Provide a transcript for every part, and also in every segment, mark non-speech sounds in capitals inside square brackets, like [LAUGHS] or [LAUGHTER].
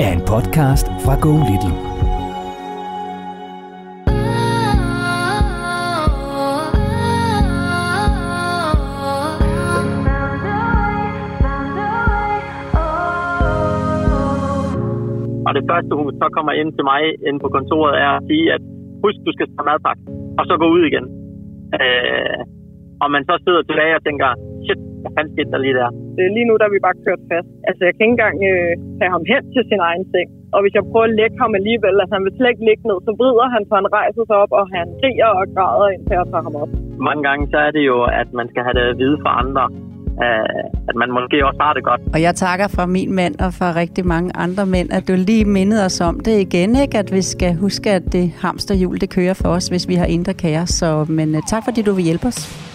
er en podcast fra Go Little. Og det første, hun så kommer ind til mig ind på kontoret, er at sige, at husk, du skal tage madpakke, og så gå ud igen. Øh, og man så sidder tilbage og tænker, shit, hvad fanden skete der lige der? Øh, lige nu der er vi bare kørt fast. Altså, jeg kan ikke engang øh, tage ham hen til sin egen seng. Og hvis jeg prøver at lægge ham alligevel, altså han vil slet ikke ligge ned, så vrider han, så han rejser sig op, og han skriger og græder, indtil jeg tager ham op. Mange gange så er det jo, at man skal have det at vide fra andre, øh, at man måske også har det godt. Og jeg takker fra min mand og fra rigtig mange andre mænd, at du lige mindede os om det igen, ikke? at vi skal huske, at det hamsterhjul, det kører for os, hvis vi har indre kaos. Så, men uh, tak fordi du vil hjælpe os.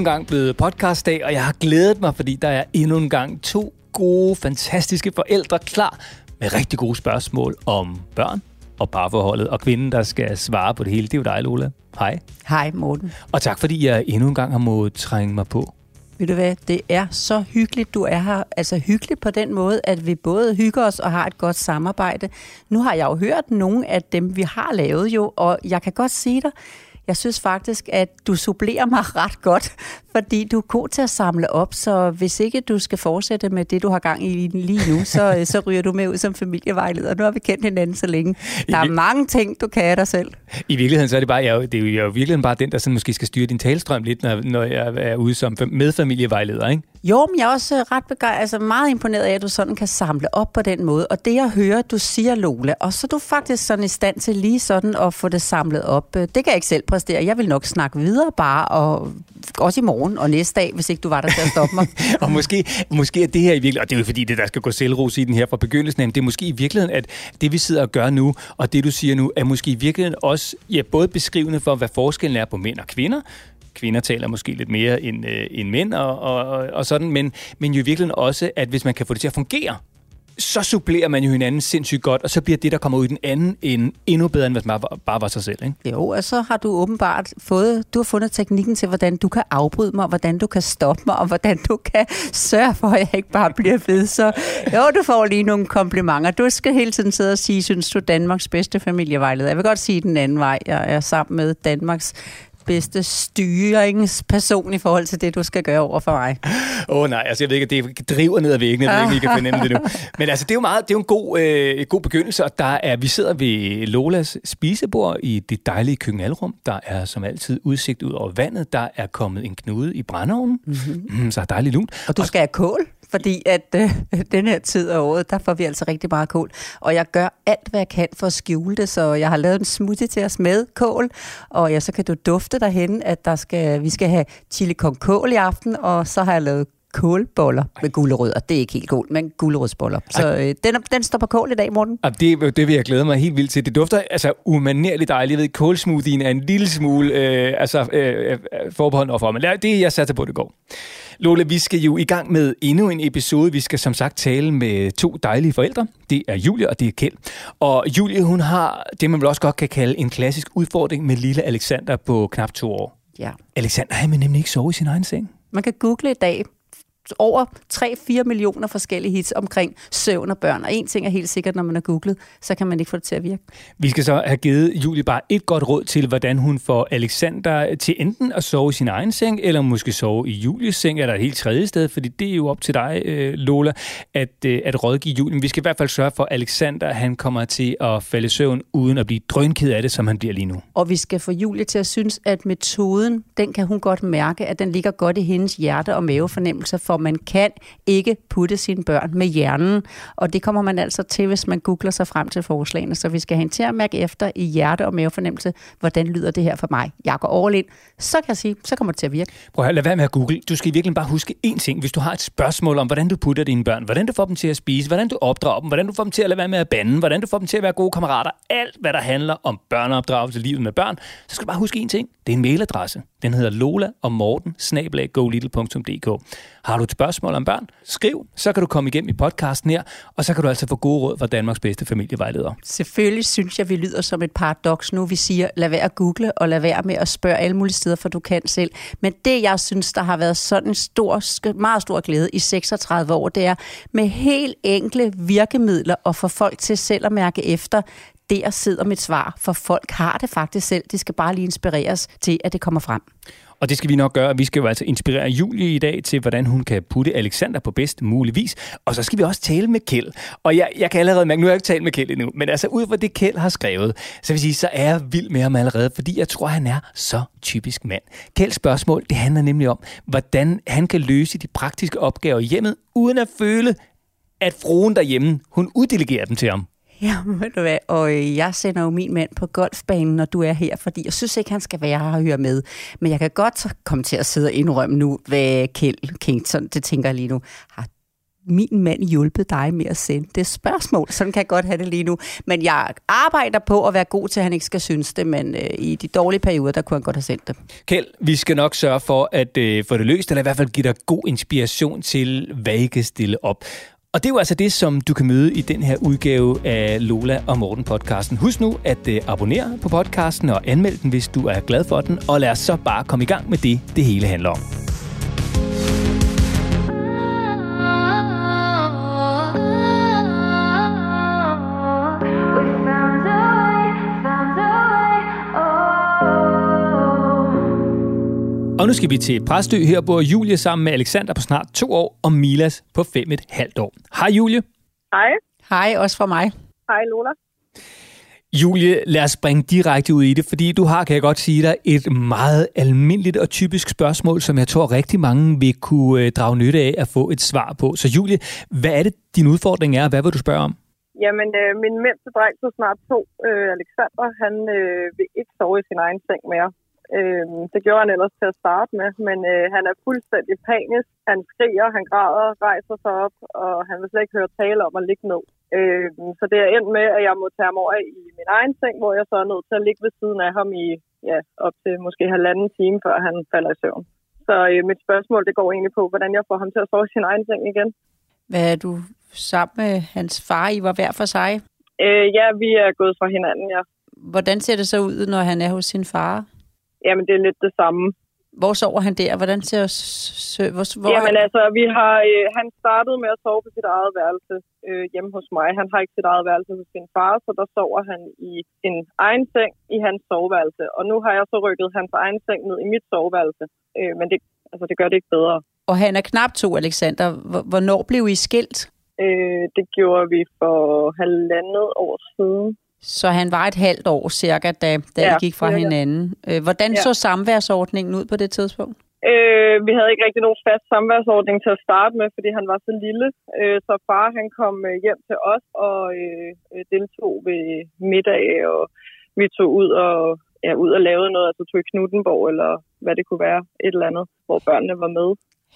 En gang blevet podcastdag, og jeg har glædet mig, fordi der er endnu en gang to gode, fantastiske forældre klar med rigtig gode spørgsmål om børn og parforholdet, og kvinden, der skal svare på det hele. Det er jo dig, Lola. Hej. Hej Morten. Og tak, fordi jeg endnu en gang har måttet trænge mig på. Ved du hvad, det er så hyggeligt, du er her. Altså hyggeligt på den måde, at vi både hygger os og har et godt samarbejde. Nu har jeg jo hørt nogle af dem, vi har lavet jo, og jeg kan godt sige dig, jeg synes faktisk, at du supplerer mig [LAUGHS] ret godt, fordi du er god til at samle op, så hvis ikke du skal fortsætte med det, du har gang i lige nu, så, [LAUGHS] så ryger du med ud som familievejleder. Nu har vi kendt hinanden så længe. Der er mange ting, du kan af dig selv. I virkeligheden så er det bare, jeg, det er jo, jeg er jo virkelig bare den, der sådan måske skal styre din talstrøm lidt, når, når jeg er ude som fam- medfamilievejleder, ikke? Jo, men jeg er også øh, ret begejstret, altså meget imponeret af, at du sådan kan samle op på den måde. Og det jeg hører, du siger, Lola, og så er du faktisk sådan i stand til lige sådan at få det samlet op. Øh, det kan jeg ikke selv præstere. Jeg vil nok snakke videre bare, og også i morgen og næste dag, hvis ikke du var der til at stoppe mig. [LAUGHS] og måske, måske er det her i virkeligheden, og det er jo fordi, det der skal gå selvros i den her fra begyndelsen, men det er måske i virkeligheden, at det vi sidder og gør nu, og det du siger nu, er måske i virkeligheden også ja, både beskrivende for, hvad forskellen er på mænd og kvinder, kvinder taler måske lidt mere end, øh, end mænd og, og, og, sådan, men, men jo i virkeligheden også, at hvis man kan få det til at fungere, så supplerer man jo hinanden sindssygt godt, og så bliver det, der kommer ud i den anden ende, endnu bedre, end hvis man bare, var sig selv. Ikke? Jo, og så har du åbenbart fået, du har fundet teknikken til, hvordan du kan afbryde mig, hvordan du kan stoppe mig, og hvordan du kan sørge for, at jeg ikke bare bliver ved. Så jo, du får lige nogle komplimenter. Du skal hele tiden sidde og sige, synes du Danmarks bedste familievejleder? Jeg vil godt sige den anden vej. Jeg er sammen med Danmarks bedste styringsperson i forhold til det, du skal gøre over for mig. Åh oh, nej, altså jeg ved ikke, at det driver ned ad væggen, jeg ved ikke, I kan fornemme det nu. [LAUGHS] Men altså, det er jo meget, det er jo en god, øh, god begyndelse, og der er, vi sidder ved Lolas spisebord i det dejlige køkkenalrum. Der er som altid udsigt ud over vandet. Der er kommet en knude i brændeovnen, mm-hmm. mm, så er dejligt lunt. Og du skal have kål, fordi at øh, [LAUGHS] den her tid af året, der får vi altså rigtig meget kål. Og jeg gør alt, hvad jeg kan for at skjule det, så jeg har lavet en smoothie til os med kål, og ja, så kan du dufte derhen, at der skal, vi skal have chili con kål i aften, og så har jeg lavet kålboller med gulerødder. Det er ikke helt kål, men gulerodsboller. Så øh, den, den står på kål i dag, Morten. Og det, det vil jeg glæde mig helt vildt til. Det dufter altså umanerligt dejligt. Jeg ved, kålsmoothien er en lille smule øh, altså, øh, øh, forbeholden overfor. Men det, jeg satte på, det går. Lola, vi skal jo i gang med endnu en episode. Vi skal som sagt tale med to dejlige forældre. Det er Julie og det er Kjeld. Og Julie, hun har det, man vel også godt kan kalde en klassisk udfordring med lille Alexander på knap to år. Ja. Alexander, han vil nemlig ikke sove i sin egen seng. Man kan google i dag over 3-4 millioner forskellige hits omkring søvn og børn. Og en ting er helt sikkert, når man har googlet, så kan man ikke få det til at virke. Vi skal så have givet Julie bare et godt råd til, hvordan hun får Alexander til enten at sove i sin egen seng, eller måske sove i Julies seng, eller et helt tredje sted, fordi det er jo op til dig, øh, Lola, at, øh, at rådgive Julie. Vi skal i hvert fald sørge for, at Alexander han kommer til at falde i søvn, uden at blive drønked af det, som han bliver lige nu. Og vi skal få Julie til at synes, at metoden, den kan hun godt mærke, at den ligger godt i hendes hjerte- og mavefornemmelser, for man kan ikke putte sine børn med hjernen. Og det kommer man altså til, hvis man googler sig frem til forslagene. Så vi skal have til at mærke efter i hjerte- og mavefornemmelse, hvordan lyder det her for mig. Jeg går all in. Så kan jeg sige, så kommer det til at virke. Prøv at lade være med at google. Du skal virkelig bare huske én ting. Hvis du har et spørgsmål om, hvordan du putter dine børn, hvordan du får dem til at spise, hvordan du opdrager dem, hvordan du får dem til at lade være med at bande, hvordan du får dem til at være gode kammerater, alt hvad der handler om børneopdragelse, livet med børn, så skal du bare huske én ting. Det er en mailadresse. Den hedder lola og morten har du et spørgsmål om børn, skriv, så kan du komme igennem i podcasten her, og så kan du altså få gode råd fra Danmarks bedste familievejleder. Selvfølgelig synes jeg, vi lyder som et paradoks nu. Vi siger, lad være at google, og lad være med at spørge alle mulige steder, for du kan selv. Men det, jeg synes, der har været sådan en stor, meget stor glæde i 36 år, det er med helt enkle virkemidler at få folk til selv at mærke efter, der sidder mit svar, for folk har det faktisk selv. De skal bare lige inspireres til, at det kommer frem. Og det skal vi nok gøre. Vi skal jo altså inspirere Julie i dag til, hvordan hun kan putte Alexander på bedst mulig vis. Og så skal vi også tale med Kjeld. Og jeg, jeg kan allerede mærke, nu har jeg ikke talt med Kjeld endnu, men altså ud fra det Kjeld har skrevet, så vil sige, så er jeg vild med ham allerede, fordi jeg tror, han er så typisk mand. Kjelds spørgsmål, det handler nemlig om, hvordan han kan løse de praktiske opgaver i hjemmet, uden at føle, at fruen derhjemme, hun uddelegerer dem til ham. [LAUGHS] Ja, ved du hvad, og øh, jeg sender jo min mand på golfbanen, når du er her, fordi jeg synes ikke, han skal være her og høre med. Men jeg kan godt komme til at sidde og indrømme nu, hvad Kjeld Kingston, det tænker jeg lige nu, har min mand hjulpet dig med at sende det spørgsmål? Sådan kan jeg godt have det lige nu. Men jeg arbejder på at være god til, at han ikke skal synes det, men øh, i de dårlige perioder, der kunne han godt have sendt det. Kjeld, vi skal nok sørge for at øh, få det løst, eller i hvert fald give dig god inspiration til, hvad I kan stille op. Og det er jo altså det, som du kan møde i den her udgave af Lola og Morten podcasten. Husk nu at øh, abonnere på podcasten og anmelde den, hvis du er glad for den. Og lad os så bare komme i gang med det, det hele handler om. Og nu skal vi til Præstø. Her bor Julie sammen med Alexander på snart to år og Milas på fem et halvt år. Hej Julie. Hej. Hej, også fra mig. Hej, Lola. Julie, lad os springe direkte ud i det, fordi du har, kan jeg godt sige dig, et meget almindeligt og typisk spørgsmål, som jeg tror rigtig mange vil kunne øh, drage nytte af at få et svar på. Så Julie, hvad er det, din udfordring er, og hvad vil du spørge om? Jamen, øh, min mindste dreng på snart to, øh, Alexander, han øh, vil ikke sove i sin egen seng mere. Øh, det gjorde han ellers til at starte med, men øh, han er fuldstændig panisk. Han skriger, han græder, rejser sig op, og han vil slet ikke høre tale om at ligge ned. Øh, så det er endt med, at jeg må tage ham over i min egen seng, hvor jeg så er nødt til at ligge ved siden af ham i ja, op til måske halvanden time, før han falder i søvn. Så øh, mit spørgsmål det går egentlig på, hvordan jeg får ham til at sove i sin egen seng igen. Hvad er du sammen med hans far? I var hver for sig. Øh, ja, vi er gået fra hinanden, ja. Hvordan ser det så ud, når han er hos sin far? Jamen, det er lidt det samme. Hvor sover han der? Hvordan ser sø- hvor, hvor Jamen altså, vi har, øh, han startede med at sove på sit eget værelse øh, hjemme hos mig. Han har ikke sit eget værelse hos sin far, så der sover han i sin egen seng i hans soveværelse. Og nu har jeg så rykket hans egen seng ned i mit soveværelse. Øh, men det, altså, det gør det ikke bedre. Og han er knap to, Alexander. Hvor- Hvornår blev I skilt? Øh, det gjorde vi for halvandet år siden. Så han var et halvt år cirka, da, da Ja, I gik fra cirka. hinanden. Øh, Hvordan Ja. så samværsordningen ud på det tidspunkt? Øh, vi havde ikke rigtig nogen fast samværsordning til at starte med, fordi han var så lille. Øh, så far han kom øh, hjem til os og øh, øh, deltog ved middag, og vi tog ud og, ja, ud og lavede noget, altså tog i Knuttenborg, eller hvad det kunne være, et eller andet, hvor børnene var med.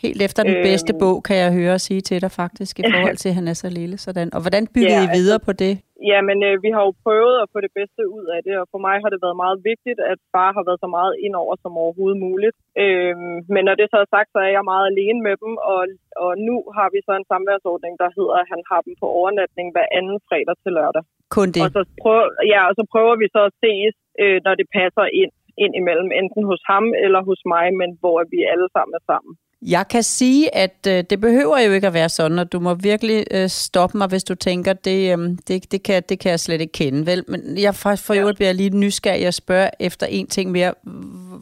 Helt efter den Øhm. bedste bog, kan jeg høre sige til dig faktisk, i [LAUGHS] forhold til, at han er så lille. Sådan. Og hvordan byggede Ja, I videre på det? Ja, men øh, vi har jo prøvet at få det bedste ud af det, og for mig har det været meget vigtigt, at far har været så meget indover som overhovedet muligt. Øhm, men når det så er sagt, så er jeg meget alene med dem, og, og nu har vi så en samværsordning, der hedder, at han har dem på overnatning hver anden fredag til lørdag. Kun det. Og så, prøver, ja, og så prøver vi så at ses, øh, når det passer ind, ind imellem, enten hos ham eller hos mig, men hvor vi alle sammen er sammen. Jeg kan sige, at øh, det behøver jo ikke at være sådan, og du må virkelig øh, stoppe mig, hvis du tænker, det, øh, det, det, kan, det kan jeg slet ikke kende. Vel? Men jeg for, for øvrigt bliver lige nysgerrig at spørge efter en ting mere.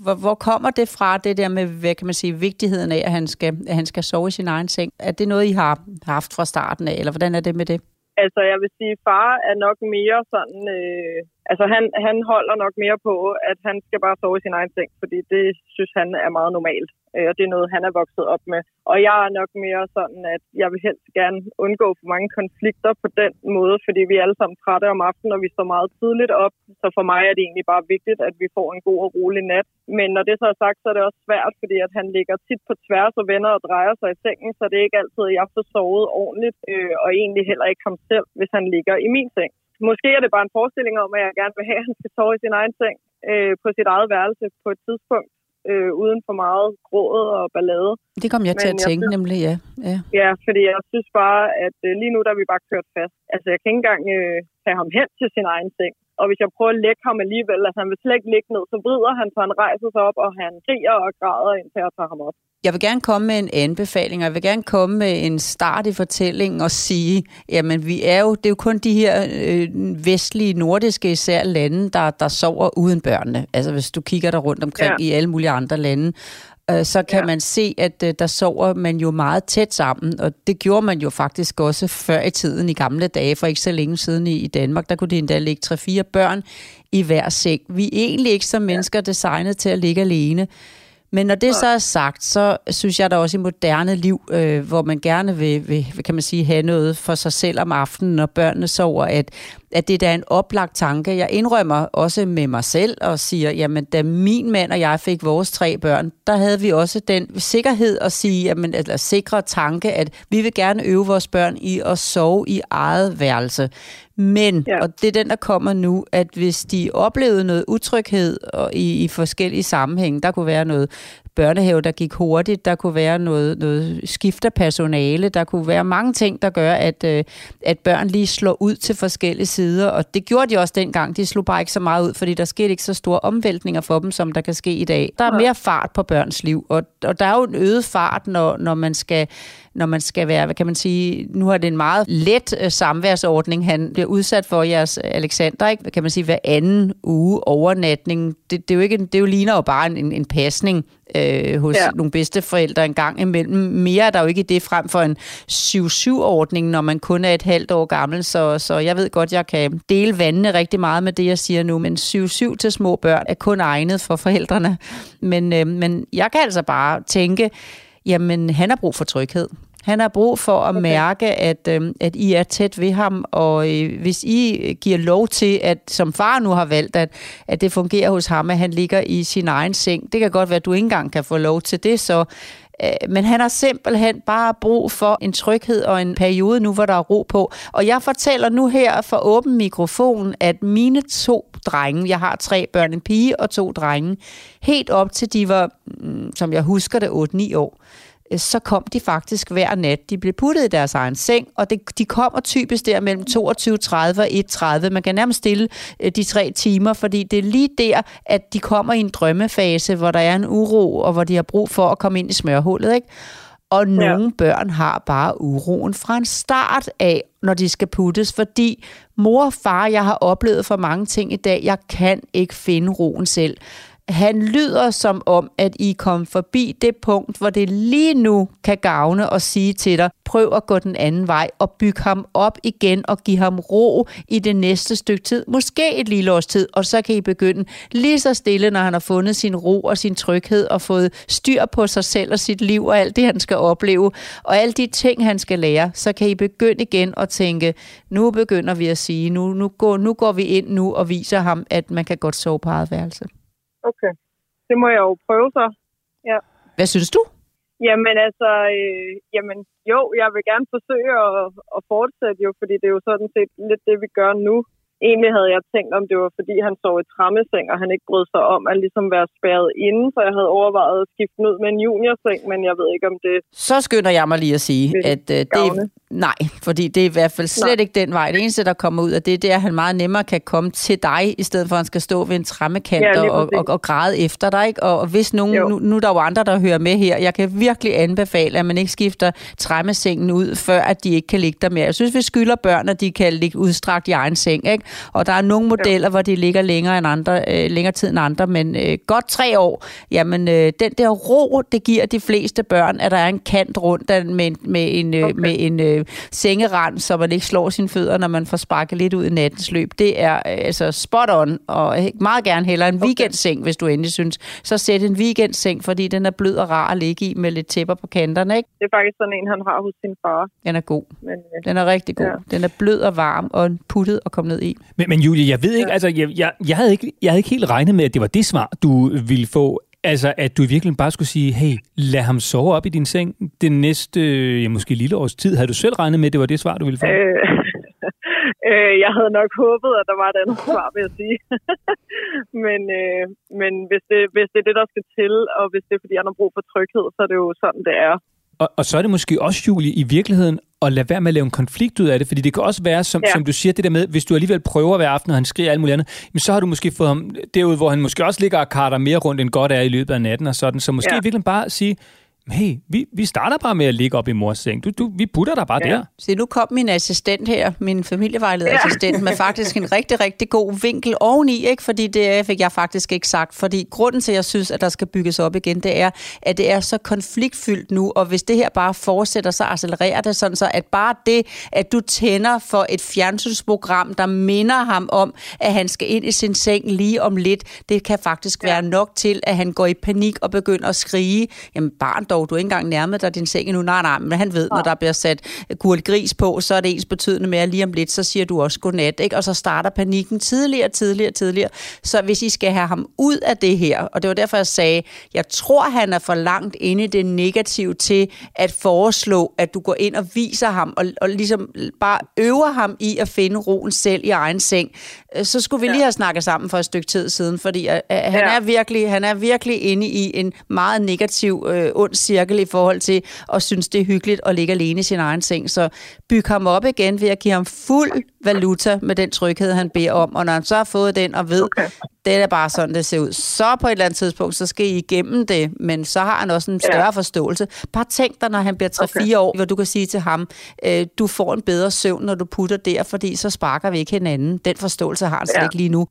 Hvor, hvor kommer det fra, det der med, hvad kan man sige, vigtigheden af, at han, skal, at han skal sove i sin egen seng? Er det noget, I har haft fra starten af, eller hvordan er det med det? Altså, jeg vil sige, far er nok mere sådan... Øh, altså, han, han holder nok mere på, at han skal bare sove i sin egen seng, fordi det synes han er meget normalt. Øh, og det er noget, han er vokset op med. Og jeg er nok mere sådan, at jeg vil helst gerne undgå for mange konflikter på den måde, fordi vi er alle sammen trætte om aftenen, og vi står meget tidligt op. Så for mig er det egentlig bare vigtigt, at vi får en god og rolig nat. Men når det så er sagt, så er det også svært, fordi at han ligger tit på tværs og vender og drejer sig i sengen, så det er ikke altid, at jeg får sovet ordentligt, øh, og egentlig heller ikke ham selv, hvis han ligger i min seng. Måske er det bare en forestilling om, at jeg gerne vil have, at han skal sove i sin egen seng øh, på sit eget værelse på et tidspunkt, øh, uden for meget gråd og ballade. Det kom jeg til Men at tænke, synes- nemlig, ja. ja. Ja, fordi jeg synes bare, at øh, lige nu der er vi bare kørt fast. Altså, jeg kan ikke engang øh, have ham hen til sin egen seng. Og hvis jeg prøver at lægge ham alligevel, altså han vil slet ikke ligge ned, så vrider han, så han rejser sig op, og han skriger og græder, indtil jeg tager ham op. Jeg vil gerne komme med en anbefaling, og jeg vil gerne komme med en start i fortællingen og sige, jamen vi er jo, det er jo kun de her øh, vestlige, nordiske især lande, der, der sover uden børnene. Altså hvis du kigger der rundt omkring ja. I alle mulige andre lande, øh, så kan ja. Man se, at øh, der sover man jo meget tæt sammen, og det gjorde man jo faktisk også før i tiden, i gamle dage, for ikke så længe siden i, i Danmark, der kunne de endda ligge 3-4 børn i hver seng. Vi er egentlig ikke som mennesker designet til at ligge alene. Men når det så er sagt, så synes jeg da også i moderne liv, øh, hvor man gerne vil, vil, kan man sige, have noget for sig selv om aftenen, når børnene sover, at, at det er da en oplagt tanke. Jeg indrømmer også med mig selv og siger, jamen da min mand og jeg fik vores tre børn, der havde vi også den sikkerhed at sige, jamen, eller sikre tanke, at vi vil gerne øve vores børn i at sove i eget værelse. Men, ja. Ja. og det er den, der kommer nu, at hvis de oplevede noget utryghed og i, i forskellige sammenhænge, der kunne være noget børnehave, der gik hurtigt, der kunne være noget, noget skift af personale, der kunne være mange ting, der gør, at, øh, at børn lige slår ud til forskellige sider, og det gjorde de også dengang. De slog bare ikke så meget ud, fordi der skete ikke så store omvæltninger for dem, som der kan ske i dag. Der er mere fart på børns liv, og, og der er jo en øget fart, når, når man skal når man skal være, hvad kan man sige, nu har det en meget let øh, samværsordning, han bliver udsat for jeres Alexander, ikke? Hvad kan man sige, hver anden uge overnatning. Det, det, er jo ikke, det er jo ligner jo bare en, en, pasning øh, hos ja. Ja. nogle bedsteforældre en gang imellem. Mere er der jo ikke i det frem for en 7-7-ordning, når man kun er et halvt år gammel, så, så jeg ved godt, jeg kan dele vandene rigtig meget med det, jeg siger nu, men 7-7 til små børn er kun egnet for forældrene. Men, øh, men jeg kan altså bare tænke, jamen han har brug for tryghed. Han har brug for at okay. mærke, at, øh, at I er tæt ved ham, og øh, hvis I giver lov til, at som far nu har valgt, at, at det fungerer hos ham, at han ligger i sin egen seng, det kan godt være, at du ikke engang kan få lov til det, så øh, men han har simpelthen bare brug for en tryghed og en periode nu, hvor der er ro på. Og jeg fortæller nu her for åben mikrofon, at mine to drenge, jeg har tre børn, en pige og to drenge, helt op til de var, mm, som jeg husker det, 8-9 år, øh, så kom de faktisk hver nat. De blev puttet i deres egen seng, og det, de kommer typisk der mellem 22.30 og 1.30. Man kan nærmest stille øh, de tre timer, fordi det er lige der, at de kommer i en drømmefase, hvor der er en uro, og hvor de har brug for at komme ind i smørhullet. Ikke? Og nogle ja. børn har bare uroen fra en start af, når de skal puttes, fordi mor og far, jeg har oplevet for mange ting i dag, jeg kan ikke finde roen selv. Han lyder som om, at I kom forbi det punkt, hvor det lige nu kan gavne og sige til dig, prøv at gå den anden vej og bygge ham op igen og give ham ro i det næste stykke tid. Måske et lille års tid, og så kan I begynde lige så stille, når han har fundet sin ro og sin tryghed og fået styr på sig selv og sit liv og alt det, han skal opleve, og alle de ting, han skal lære, så kan I begynde igen at tænke, nu begynder vi at sige, nu, nu, går, nu går vi ind nu og viser ham, at man kan godt sove på eget værelse. Okay. Det må jeg jo prøve så. Ja. Hvad synes du? Jamen altså, øh, jamen jo, jeg vil gerne forsøge at, at fortsætte jo, fordi det er jo sådan set lidt det, vi gør nu. Egentlig havde jeg tænkt, om det var fordi, han sov i trammeseng, og han ikke brød sig om at ligesom være spærret inde, så jeg havde overvejet at skifte ud med en juniorseng, men jeg ved ikke, om det... Så skynder jeg mig lige at sige, at øh, det. Nej, fordi det er i hvert fald slet Nej. ikke den vej. Det eneste, der kommer ud af det, det er, at han meget nemmere kan komme til dig, i stedet for at han skal stå ved en trammekant Ja, og, og, og, græde efter dig. Ikke? Og, og hvis nogen, Jo. nu, nu er der jo andre, der hører med her, jeg kan virkelig anbefale, at man ikke skifter træmmesengen ud, før at de ikke kan ligge der mere. Jeg synes, vi skylder børn, at de kan ligge udstrakt i egen seng. Ikke? Og der er nogle modeller, hvor de ligger længere, end andre, øh, længere tid end andre, men øh, godt tre år, jamen øh, den der ro, det giver de fleste børn, at der er en kant rundt med, med en, øh, Okay. med en øh, sengerand, så man ikke slår sine fødder, når man får sparket lidt ud i nattens løb. Det er øh, altså spot on, og meget gerne heller en weekendseng, hvis du endelig synes. Så sæt en weekendseng, fordi den er blød og rar at ligge i med lidt tæpper på kanterne. Ikke? Det er faktisk sådan en, han har hos sin far. Den er god. Men, øh, Den er rigtig god. Ja. Den er blød og varm og puttet at komme ned i. Men, men Julie, jeg ved ikke, altså, jeg, jeg, jeg, havde ikke, jeg havde ikke helt regnet med, at det var det svar, du ville få. Altså, at du virkelig bare skulle sige, hey, lad ham sove op i din seng det næste, ja, måske lille års tid. Havde du selv regnet med, at det var det svar, du ville få? øh, [LAUGHS] øh, jeg havde nok håbet, at der var et andet [LAUGHS] svar, vil jeg sige. [LAUGHS] men øh, men hvis, det, hvis det er det, der skal til, og hvis det er, fordi han har brug for tryghed, så er det jo sådan, det er. Og, og så er det måske også, Julie, i virkeligheden at lade være med at lave en konflikt ud af det, fordi det kan også være, som, ja. Som du siger, det der med, hvis du alligevel prøver hver aften, og han skriger alt muligt andet, jamen, så har du måske fået ham derud, hvor han måske også ligger og karter mere rundt, end godt er i løbet af natten og sådan. Så måske ja. Virkeligheden bare sige, hey, vi, vi starter bare med at ligge op i mors seng. Du, du, vi putter dig bare ja. Der. Se, nu kom min assistent her, min familievejlederassistent, ja. med faktisk en rigtig, rigtig god vinkel oveni, ikke? fordi det fik jeg faktisk ikke sagt. Fordi grunden til, at jeg synes, at der skal bygges op igen, det er, at det er så konfliktfyldt nu, og hvis det her bare fortsætter, så accelererer det sådan, så at bare det, at du tænder for et fjernsynsprogram, der minder ham om, at han skal ind i sin seng lige om lidt, det kan faktisk ja. være nok til, at han går i panik og begynder at skrige, jamen barn dog, du er ikke engang nærmet dig din seng endnu. Nej, nej, men han ved, når der bliver sat gurl gris på, så er det ens betydende med, at lige om lidt, så siger du også godnat, ikke? Og så starter panikken tidligere, tidligere, tidligere. Så hvis I skal have ham ud af det her, og det var derfor, jeg sagde, jeg tror, han er for langt inde i det negative til at foreslå, at du går ind og viser ham, og, og ligesom bare øver ham i at finde roen selv i egen seng, øh, så skulle vi lige have snakket sammen for et stykke tid siden, fordi øh, øh, han, Ja. er virkelig, han er virkelig inde i en meget negativ, øh, ond cirkel i forhold til at synes, det er hyggeligt at ligge alene i sin egen seng. Så byg ham op igen ved at give ham fuld valuta med den tryghed, han beder om. Og når han så har fået den og ved, okay. det er bare sådan, det ser ud, så på et eller andet tidspunkt, så skal I igennem det. Men så har han også en større ja. forståelse. Bare tænk dig, når han bliver 3-4 okay. år, hvor du kan sige til ham, øh, du får en bedre søvn, når du putter der, fordi så sparker vi ikke hinanden. Den forståelse har han slet Ja. ikke lige nu.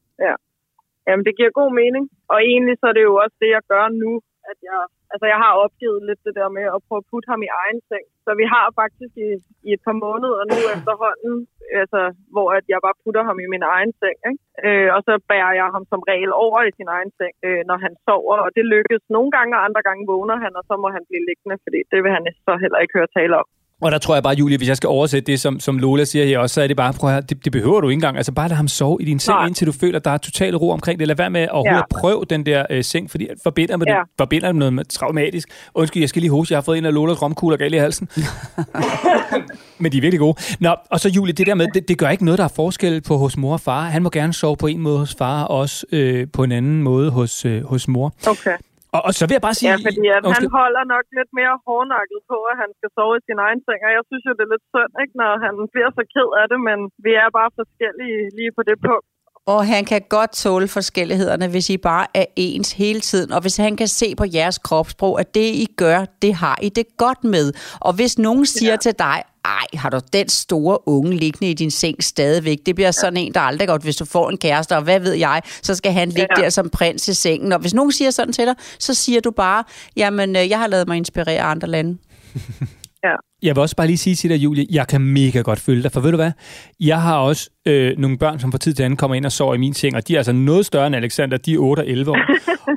Jamen, det giver god mening. Og egentlig så er det jo også det, jeg gør nu, at jeg, altså jeg har opgivet lidt det der med at prøve at putte ham i egen seng. Så vi har faktisk i, i et par måneder nu efterhånden, altså, hvor at jeg bare putter ham i min egen seng. Ikke? Øh, og så bærer jeg ham som regel over i sin egen seng, øh, når han sover. Og det lykkes nogle gange, og andre gange vågner han, og så må han blive liggende, fordi det vil han så heller ikke høre tale om. Og der tror jeg bare, Julie, hvis jeg skal oversætte det, som, som Lola siger her også, så er det bare, prøv at høre, det, det behøver du ikke engang. Altså bare lad ham sove i din seng, Nej. indtil du føler, at der er total ro omkring det. Lad være med at overhovedet Ja. prøve den der øh, seng, fordi forbinder med. Ja. det, forbinder med noget med traumatisk. Undskyld, jeg skal lige hoste, jeg har fået en af Lolas romkugler galt i halsen. [LAUGHS] Men de er virkelig gode. Nå, og så Julie, det der med, det, det gør ikke noget, der er forskel på hos mor og far. Han må gerne sove på en måde hos far, og også øh, på en anden måde hos, øh, hos mor. Okay. Og, og så vil jeg bare sige... Ja, fordi at han holder nok lidt mere hårdnakket på, at han skal sove i sin egen seng. Og jeg synes jo, det er lidt synd, ikke, når han bliver så ked af det, men vi er bare forskellige lige på det punkt. Og han kan godt tåle forskellighederne, hvis I bare er ens hele tiden. Og hvis han kan se på jeres kropssprog, at det I gør, det har I det godt med. Og hvis nogen siger ja. til dig, ej, har du den store unge liggende i din seng stadigvæk? Det bliver sådan en, der aldrig godt, hvis du får en kæreste, og hvad ved jeg, så skal han ligge Ja. der som prins i sengen. Og hvis nogen siger sådan til dig, så siger du bare, jamen, øh, jeg har lavet mig inspirere af andre lande. Jeg vil også bare lige sige til dig, Julie, jeg kan mega godt følge dig, for ved du hvad? Jeg har også øh, nogle børn, som fra tid til anden kommer ind og sover i min seng, og de er altså noget større end Alexander, de er 8 og 11 år.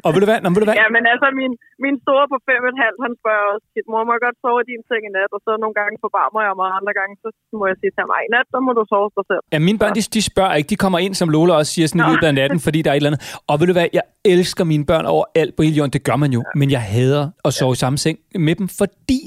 og ved du hvad? Nå, ved du hvad? [LAUGHS] Ja, men altså, min, min store på fem og et halvt, han spørger også tit, mor, må jeg godt sove i din seng i nat? Og så nogle gange forbarmer jeg mig, og andre gange, så må jeg sige til "Ej, i nat, så må du sove dig selv. Ja, mine børn, de, de spørger ikke. De kommer ind, som Lola også siger, sådan i løbet af natten, fordi der er et eller andet. Og ved du hvad? Jeg elsker mine børn overalt på hele jorden. Det gør man jo. Men jeg hader at sove i samme seng med dem, fordi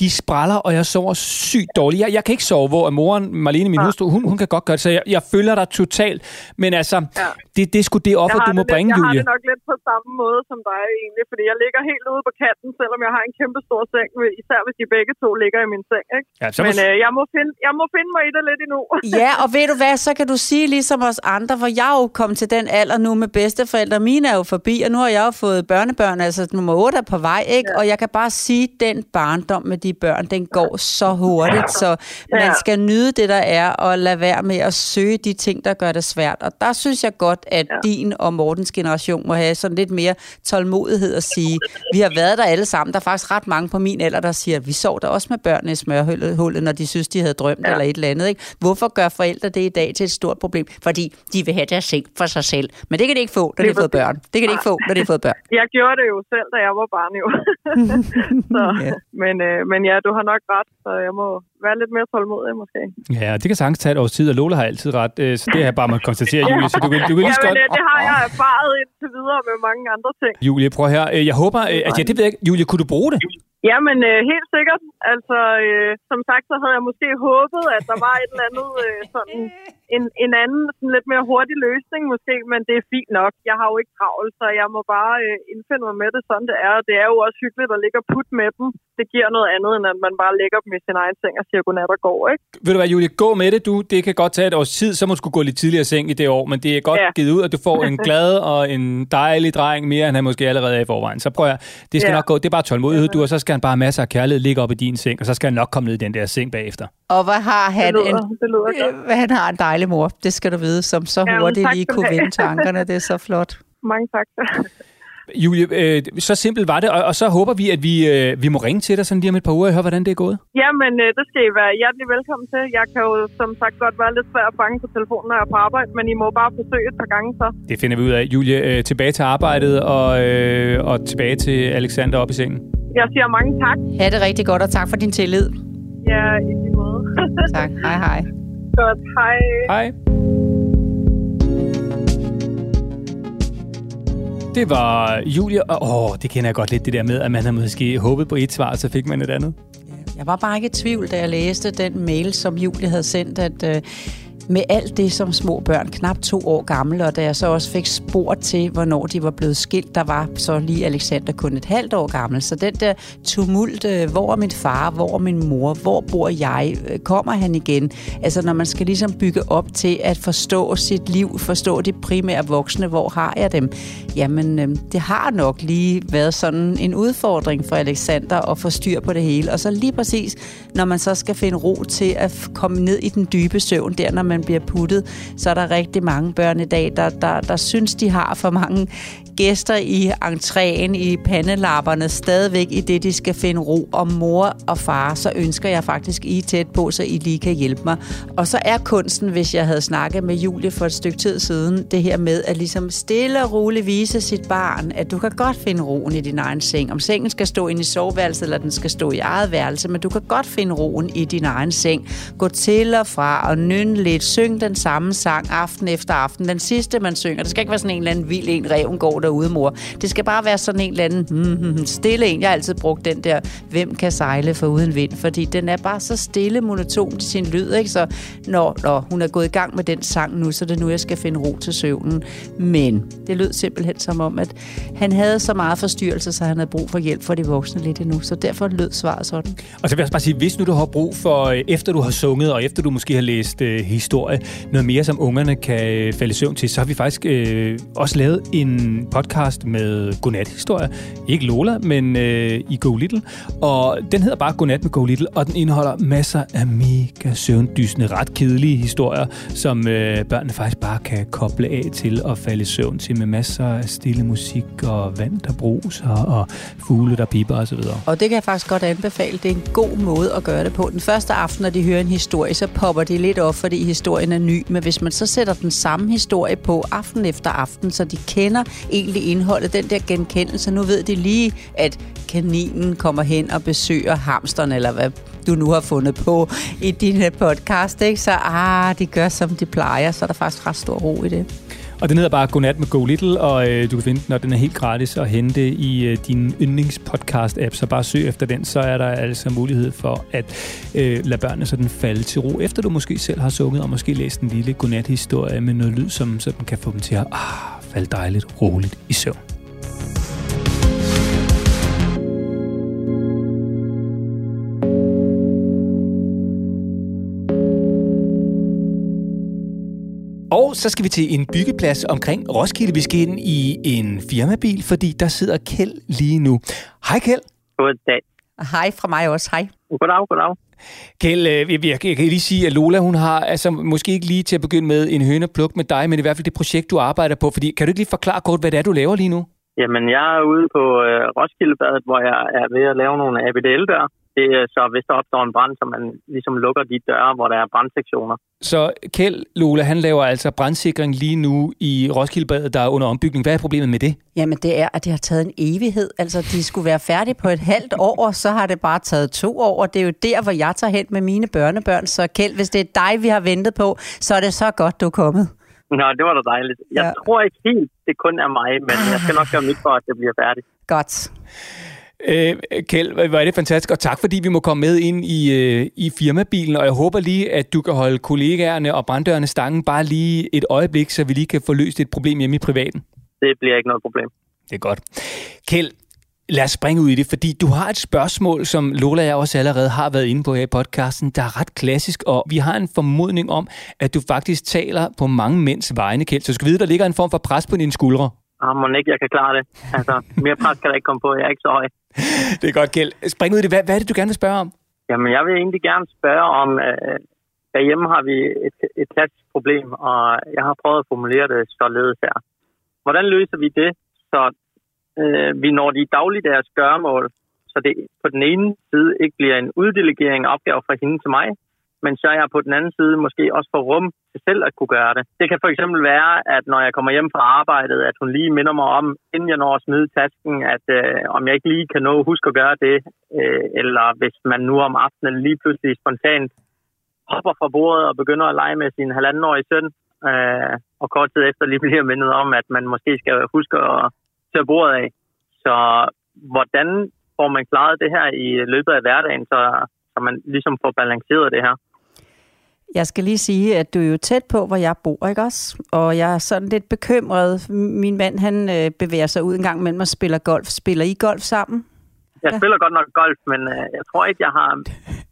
de spraller, og jeg jeg sover sygt dårligt. Jeg, jeg kan ikke sove, hvor moren, Marlene, min hustru, hun, hun kan godt gøre det, så jeg, jeg følger dig totalt. Men altså, Ja. det, det er sgu det offer, jeg du har må det bringe, jeg har Julie. det nok lidt på samme måde som dig egentlig, fordi jeg ligger helt ude på kanten, selvom jeg har en kæmpe stor seng, især hvis de begge to ligger i min seng. Ikke? Ja, så må, Men øh, jeg, må finde, jeg må finde mig i det lidt endnu. [LAUGHS] Ja, og ved du hvad, så kan du sige ligesom os andre, for jeg er jo kommet til den alder nu med bedsteforældre. Mine er jo forbi, og nu har jeg jo fået børnebørn, altså nummer 8 er på vej, ikke? Ja. Og jeg kan bare sige, den barndom med de børn, den går så hurtigt, så man skal nyde det, der er, og lade være med at søge de ting, der gør det svært. Og der synes jeg godt, at din og Mortens generation må have sådan lidt mere tålmodighed at sige, vi har været der alle sammen. Der er faktisk ret mange på min alder, der siger, vi sov der også med børnene i smørhullet, når de synes, de havde drømt ja. eller et eller andet. Ikke? Hvorfor gør forældre det i dag til et stort problem? Fordi de vil have deres seng for sig selv. Men det kan de ikke få, når de har fået børn. Det kan de ikke få, når de har fået børn. [LAUGHS] Jeg gjorde det jo selv, da jeg var barn jo. [LAUGHS] så, Ja. men, øh, men ja, du har nok ret, så jeg må være lidt mere tålmodig måske. ja, det kan sagtens tage et års tid, og Lola har altid ret, øh, så det har jeg bare måtte konstatere, [LAUGHS] Julie. Så du kan, du kan lige Jamen, godt... øh, det har jeg erfaret indtil videre med mange andre ting. Julie, prøv her. Øh, Jeg håber, øh, altså, ja, det ved jeg ikke. Julie, kunne du bruge det? Jamen, øh, helt sikkert. Altså, øh, som sagt, så havde jeg måske håbet, at der var et eller andet øh, sådan en, en anden, sådan lidt mere hurtig løsning måske, men det er fint nok. Jeg har jo ikke travlt, så jeg må bare øh, indfinde mig med det, sådan det er. Det er jo også hyggeligt at ligge og putte med dem. Det giver noget andet, end at man bare lægger dem i sin egen seng og siger godnat og går, ikke? Ved du hvad, Julie, gå med det, du. Det kan godt tage et års tid, så må du skulle gå lidt tidligere i seng i det år, men det er godt ja. Givet ud, at du får en [LAUGHS] glad og en dejlig dreng, mere end han måske allerede er i forvejen. Så prøv at, det skal ja. Nok gå. Det er bare tålmodighed, du, og så skal han bare have masser af kærlighed ligge op i din seng, og så skal han nok komme ned i den der seng bagefter. Og hvad har Det han lyder, en det lyder godt. Øh, Han har en dejlig mor, det skal du vide, som så Jamen, hurtigt tak lige kunne vende tankerne. Det er så flot. [LAUGHS] Mange tak. Julie, øh, så simpelt var det, og, og så håber vi, at vi, øh, vi må ringe til dig sådan lige om et par uger og høre, hvordan det er gået. Jamen, øh, det skal I være hjertelig velkommen til. Jeg kan jo som sagt godt være lidt svær at fange på telefonen, når jeg er på arbejde, men I må bare forsøge et par gange så. Det finder vi ud af. Julie, øh, tilbage til arbejdet og, øh, og tilbage til Alexander op i sengen. Jeg siger mange tak. Ha' det rigtig godt, og tak for din tillid. Ja, i lige måde. [LAUGHS] Tak. Hej hej. Godt. Hej. Hej. Det var Julie, og åh, det kender jeg godt lidt, det der med, at man har måske håbet på et svar, så fik man et andet. Jeg var bare ikke i tvivl, da jeg læste den mail, som Julie havde sendt, at øh, med alt det som små børn, knap to år gamle, og da jeg så også fik spurgt til, hvornår de var blevet skilt, der var så lige Alexander kun et halvt år gammel. Så den der tumult, øh, hvor er min far, hvor er min mor, hvor bor jeg, øh, kommer han igen? Altså når man skal ligesom bygge op til at forstå sit liv, forstå de primære voksne, hvor har jeg dem? Jamen, øh, det har nok lige været sådan en udfordring for Alexander at få styr på det hele. Og så lige præcis, når man så skal finde ro til at komme ned i den dybe søvn, der når man man bliver puttet, så er der rigtig mange børn i dag, der, der, der synes, de har for mange gæster i entréen, i pandelapperne, stadigvæk i det, de skal finde ro. Og mor og far, så ønsker jeg faktisk, I er tæt på, så I lige kan hjælpe mig. Og så er kunsten, hvis jeg havde snakket med Julie for et stykke tid siden, det her med at ligesom stille og roligt vise sit barn, at du kan godt finde roen i din egen seng. Om sengen skal stå inde i soveværelset, eller den skal stå i eget værelse, men du kan godt finde roen i din egen seng. Gå til og fra og nynne lidt. Syng den samme sang aften efter aften. Den sidste, man synger. Det skal ikke være sådan en eller anden vild en, reven går derude, mor. Det skal bare være sådan en eller anden mm, hmm, stille en. Jeg har altid brugt den der, hvem kan sejle for uden vind, fordi den er bare så stille, monoton til sin lyd, ikke? Så når, når hun er gået i gang med den sang nu, så er det nu, jeg skal finde ro til søvnen. Men det lød simpelthen som om, at han havde så meget forstyrrelse, så han havde brug for hjælp for de voksne lidt endnu. Så derfor lød svaret sådan. Og så vil jeg også bare sige, hvis nu du har brug for, øh, efter du har sunget, og efter du måske har læst øh, historie, noget mere, som ungerne kan øh, falde i søvn til, så har vi faktisk øh, også lavet en podcast med godnat-historier. Ikke Lola, men øh, i Go Little. Og den hedder bare Godnat med Go Little, og den indeholder masser af mega søvndysende, ret kedelige historier, som øh, børnene faktisk bare kan koble af til og falde i søvn til med masser af stille musik og vand, der bruser og fugle, der piper osv. Og det kan jeg faktisk godt anbefale. Det er en god måde at gøre det på. Den første aften, når de hører en historie, så popper de lidt op, fordi historien er ny. Men hvis man så sætter den samme historie på aften efter aften, så de kender egentlig indholdet, den der genkendelse, nu ved de lige, at kaninen kommer hen og besøger hamsteren, eller hvad du nu har fundet på i din øh, podcast, ikke? Så ah, de gør, som de plejer, så er der faktisk ret stor ro i det. Og den hedder bare Godnat med Go Little, og øh, du kan finde den, og den er helt gratis at hente i øh, din yndlingspodcast-app. Så bare søg efter den, så er der altså mulighed for at øh, lade børnene sådan falde til ro, efter du måske selv har sunget, og måske læst en lille godnat-historie med noget lyd, som sådan kan få dem til at ah, falde dejligt roligt i søvn. Og så skal vi til en byggeplads omkring Roskilde. Vi skal ind i en firmabil, fordi der sidder Kjeld lige nu. Hej Kjeld. Goddag. Hej fra mig også, hej. Goddag, goddag. Kjeld, øh, jeg, jeg, jeg kan lige sige, at Lola, hun har altså måske ikke lige til at begynde med en hønepluk med dig, men i hvert fald det projekt, du arbejder på. Fordi kan du ikke lige forklare kort, hvad det er, du laver lige nu? Jamen, jeg er ude på øh, Roskildebadet, hvor jeg er ved at lave nogle ABDL-døre. Det er så, hvis der opstår en brand, så man ligesom lukker de døre, hvor der er brandsektioner. Så Kjeld, Lola, han laver altså brandsikring lige nu i Roskildebadet, der er under ombygning. Hvad er problemet med det? Jamen det er, at det har taget en evighed. Altså de skulle være færdige på et halvt år, og så har det bare taget to år. Og det er jo der, hvor jeg tager hen med mine børnebørn. Så Kjeld, hvis det er dig, vi har ventet på, så er det så godt, du er kommet. Nå, det var da dejligt. Jeg Ja. tror ikke helt, det kun er mig, men jeg skal nok gøre mit for, at det bliver færdigt. Godt. Øh, Kjeld, hvor er det fantastisk, og tak fordi vi må komme med ind i, øh, i firmabilen, og jeg håber lige, at du kan holde kollegaerne og branddørene stangen bare lige et øjeblik, så vi lige kan få løst et problem hjemme i privaten. Det bliver ikke noget problem. Det er godt. Kjeld, lad os springe ud i det, fordi du har et spørgsmål, som Lola og jeg også allerede har været inde på her i podcasten, der er ret klassisk, og vi har en formodning om, at du faktisk taler på mange mænds vegne, Kjeld. Så du skal vide, der ligger en form for pres på dine skuldre. Ah, må ikke, jeg kan klare det. Altså, mere pres kan der ikke komme på. Jeg er ikke så høj. Det er godt, Kjeld. Spring ud i det. Hvad, hvad er det, du gerne vil spørge om? Jamen, jeg vil egentlig gerne spørge om, øh, derhjemme har vi et, et klassisk problem, og jeg har prøvet at formulere det således her. Hvordan løser vi det, så øh, vi når de dagligdags gøremål, så det på den ene side ikke bliver en uddelegering af opgaver fra hende til mig, men så jeg på den anden side måske også for rum til selv at kunne gøre det. Det kan for eksempel være, at når jeg kommer hjem fra arbejdet, at hun lige minder mig om, inden jeg når at smide tasken, at øh, om jeg ikke lige kan nå at huske at gøre det, øh, eller hvis man nu om aftenen lige pludselig spontant hopper fra bordet og begynder at lege med sin halvandenårige søn, øh, og kort tid efter lige bliver mindet om, at man måske skal huske at tage bordet af. Så hvordan får man klaret det her i løbet af hverdagen, så, så man ligesom får balanceret det her? Jeg skal lige sige, at du er jo tæt på, hvor jeg bor, ikke også? Og jeg er sådan lidt bekymret. Min mand, han øh, bevæger sig ud en gang imellem og spiller golf. Spiller I golf sammen? Jeg Ja. spiller godt nok golf, men øh, jeg tror ikke, jeg har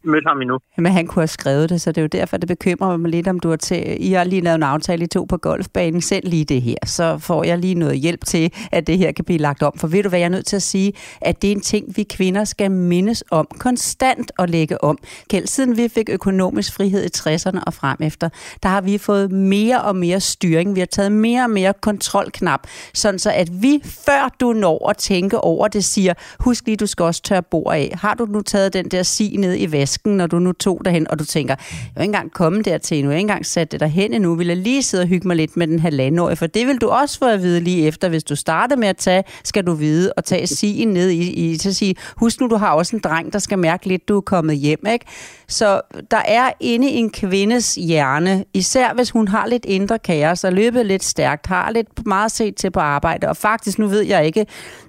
mødt ham endnu. [LAUGHS] Men han kunne have skrevet det, så det er jo derfor, det bekymrer mig lidt, om du har til... I har lige lavet en aftale, I to på golfbanen. Send lige det her, så får jeg lige noget hjælp til, at det her kan blive lagt om. For ved du hvad, jeg er nødt til at sige, at det er en ting, vi kvinder skal mindes om konstant at lægge om. Kjeld, siden vi fik økonomisk frihed i 60'erne og frem efter, der har vi fået mere og mere styring. Vi har taget mere og mere kontrolknap, sådan så at vi, før du når at tænke over det, siger, husk lige, du skal også tørre bord af. Har du nu taget den der si ned i vasken, når du nu tog derhen, og du tænker, jeg er ikke engang kommet dertil nu, jeg har ikke engang sat det derhen endnu, vil jeg lige sidde og hygge mig lidt med den halvandenårige, for det vil du også få at vide lige efter, hvis du starter med at tage, skal du vide, og tage sigen ned i, i til at sige, husk nu, du har også en dreng, der skal mærke lidt, du er kommet hjem, ikke? Så der er inde i en kvindes hjerne, især hvis hun har lidt indre kaos og løbet lidt stærkt, har lidt meget set til på arbejde, og faktisk, nu ved jeg ikke,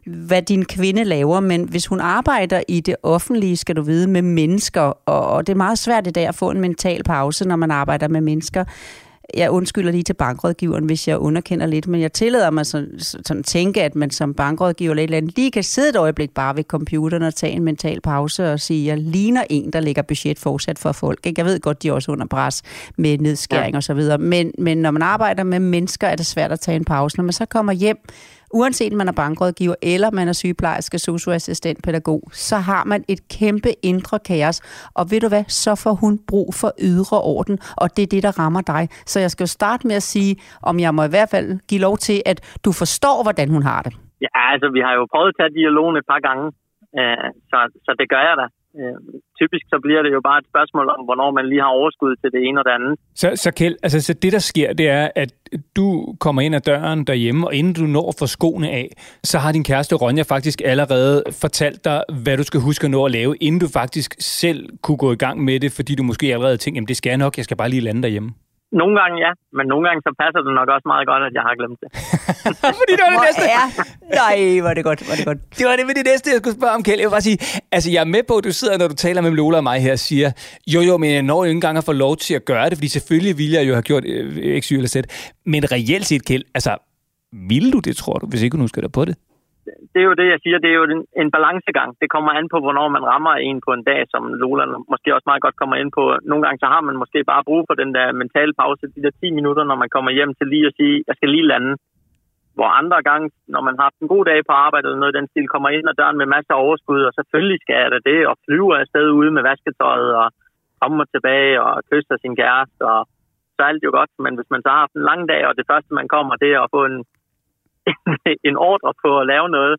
hvad din kvinde laver, men hvis hun arbejder i det offentlige, skal du vide, med mennesker, og, og det er meget svært i dag at få en mental pause, når man arbejder med mennesker. Jeg undskylder lige til bankrådgiveren, hvis jeg underkender lidt, men jeg tillader mig sådan, sådan tænke, at man som bankrådgiver eller et eller andet lige kan sidde et øjeblik bare ved computeren og tage en mental pause og sige, jeg ligner en, der lægger budget fortsat for folk. Ikke? Jeg ved godt, de er også under pres med nedskæring ja. og så videre, men, men når man arbejder med mennesker, er det svært at tage en pause. Når man så kommer hjem, uanset om man er bankrådgiver, eller man er sygeplejerske, socioassistent, pædagog, så har man et kæmpe indre kaos. Og ved du hvad, så får hun brug for ydre orden, og det er det, der rammer dig. Så jeg skal jo starte med at sige, om jeg må i hvert fald give lov til, at du forstår, hvordan hun har det. Ja, altså, vi har jo prøvet at tage dialogen et par gange, øh, så, så det gør jeg da. Øh, typisk så bliver det jo bare et spørgsmål om, hvornår man lige har overskud til det ene og det andet. Så, så Kjeld, altså så det der sker, det er, at du kommer ind ad døren derhjemme, og inden du når for få skoene af, så har din kæreste Ronja faktisk allerede fortalt dig, hvad du skal huske at nå at lave, inden du faktisk selv kunne gå i gang med det, fordi du måske allerede tænkte, jamen det skal jeg nok, jeg skal bare lige lande derhjemme. Nogle gange ja, men nogle gange så passer det nok også meget godt, at jeg har glemt det. [LAUGHS] Fordi det var det Hvor næste. er... Nej, er det godt, er det godt. Det var det med det næste, jeg skulle spørge om, Kjeld. Jeg vil bare sige, altså jeg er med på, at du sidder, når du taler med Lola og mig her, og siger, jo jo, men jeg når jo ikke engang at få lov til at gøre det, fordi selvfølgelig ville jeg jo have gjort øh, X, Y eller Z. Men reelt set, Kjeld, altså, ville du det, tror du, hvis ikke du nu skal der på det? Det er jo det, jeg siger, det er jo en, en balancegang. Det kommer an på, hvornår man rammer en på en dag, som Lola måske også meget godt kommer ind på. Nogle gange så har man måske bare brug for den der mentale pause, de der 10 minutter, når man kommer hjem til lige at sige, jeg skal lige lande. Hvor andre gange, når man har haft en god dag på arbejde eller noget den stil, kommer ind ad døren med masser af overskud, og selvfølgelig skal jeg da det, og flyver afsted ude med vasketøjet, og kommer tilbage og kysser sin kæreste, og så er alt jo godt. Men hvis man så har haft en lang dag, og det første, man kommer, det er at få en, en ordre på at lave noget,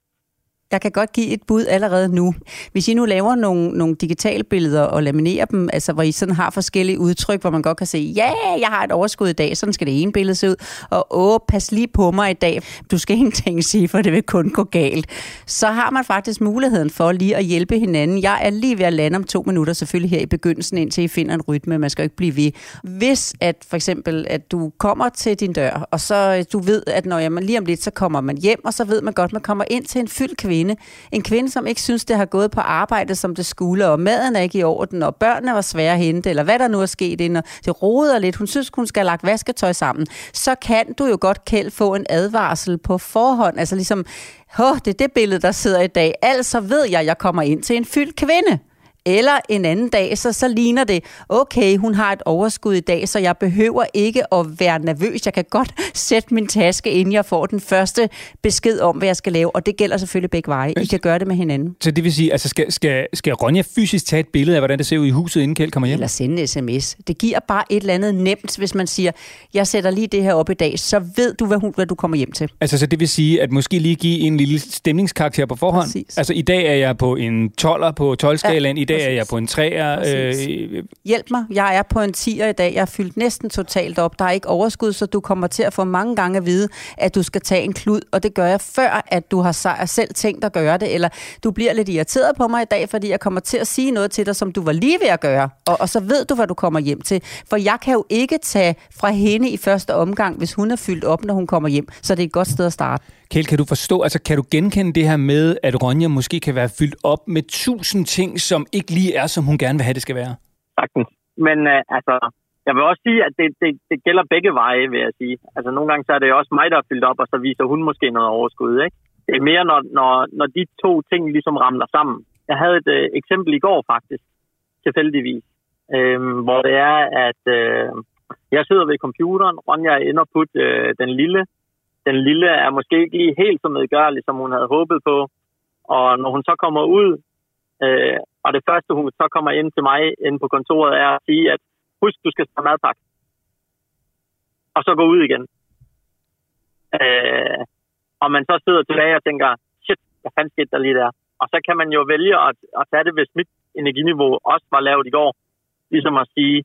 jeg kan godt give et bud allerede nu. Hvis I nu laver nogle, nogle digitale billeder og laminerer dem, altså hvor I sådan har forskellige udtryk, hvor man godt kan se, ja, yeah, jeg har et overskud i dag, sådan skal det ene billede se ud, og åh, pas lige på mig i dag, du skal [LAUGHS] ingenting sige, for det vil kun gå galt. Så har man faktisk muligheden for lige at hjælpe hinanden. Jeg er lige ved at lande om to minutter, selvfølgelig her i begyndelsen, indtil I finder en rytme, man skal jo ikke blive ved. Hvis at for eksempel, at du kommer til din dør, og så øh, du ved, at når jeg lige om lidt, så kommer man hjem, og så ved man godt, man kommer ind til en fyldt kvinde. En kvinde, som ikke synes, det har gået på arbejde, som det skulle, og maden er ikke i orden, og børnene var svære at hente, eller hvad der nu er sket ind, og det roder lidt, hun synes, hun skal have lagt vasketøj sammen, så kan du jo godt, Kjeld, få en advarsel på forhånd. Altså ligesom, Åh, det er det billede, der sidder i dag. Altså ved jeg, at jeg kommer ind til en fyldt kvinde. Eller en anden dag, så, så ligner det, okay, hun har et overskud i dag, så jeg behøver ikke at være nervøs. Jeg kan godt [LAUGHS] sætte min taske, inden jeg får den første besked om, hvad jeg skal lave. Og det gælder selvfølgelig begge veje. I kan gøre det med hinanden. Så det vil sige, altså skal, skal, skal Ronja fysisk tage et billede af, hvordan det ser ud i huset, inden Kjeld kommer hjem? Eller sende en sms. Det giver bare et eller andet nemt, hvis man siger, jeg sætter lige det her op i dag, så ved du, hvad, hun, hvad du kommer hjem til. Altså, så det vil sige, at måske lige give en lille stemningskarakter på forhånd. Præcis. Altså, i dag er jeg på en 12'er på 12-skalaen, Ja, i dag er præcis. jeg på en 3'er. Præcis. Øh, Hjælp mig, jeg er på en 10'er i dag, jeg er fyldt næsten totalt op, der er ikke overskud, så du kommer til at få mange gange at vide, at du skal tage en klud, og det gør jeg før, at du har selv tænkt at gøre det, eller du bliver lidt irriteret på mig i dag, fordi jeg kommer til at sige noget til dig, som du var lige ved at gøre, og, og så ved du, hvad du kommer hjem til. For jeg kan jo ikke tage fra hende i første omgang, hvis hun er fyldt op, når hun kommer hjem, så det er et godt sted at starte. Kjell, kan du forstå, altså kan du genkende det her med, at Ronja måske kan være fyldt op med tusind ting, som ikke lige er, som hun gerne vil have, det skal være? Sagtens. Men øh, altså, jeg vil også sige, at det, det, det gælder begge veje, vil jeg sige. Altså, nogle gange så er det jo også mig, der er fyldt op, og så viser hun måske noget overskud, ikke? Det er mere, når, når, når de to ting ligesom ramler sammen. Jeg havde et øh, eksempel i går, faktisk, tilfældigvis, øh, hvor det er, at øh, jeg sidder ved computeren, Ronja er inde og putte øh, den lille. Den lille er måske ikke lige helt så medgørlig, som hun havde håbet på. Og når hun så kommer ud, øh, og det første, hun så kommer ind til mig ind på kontoret, er at sige, at husk, du skal tage madpakke. Og så gå ud igen. Øh, og man så sidder tilbage og tænker, shit, hvad fanden skete der lige der? Og så kan man jo vælge at, at tage det, hvis mit energiniveau også var lavt i går. Ligesom at sige,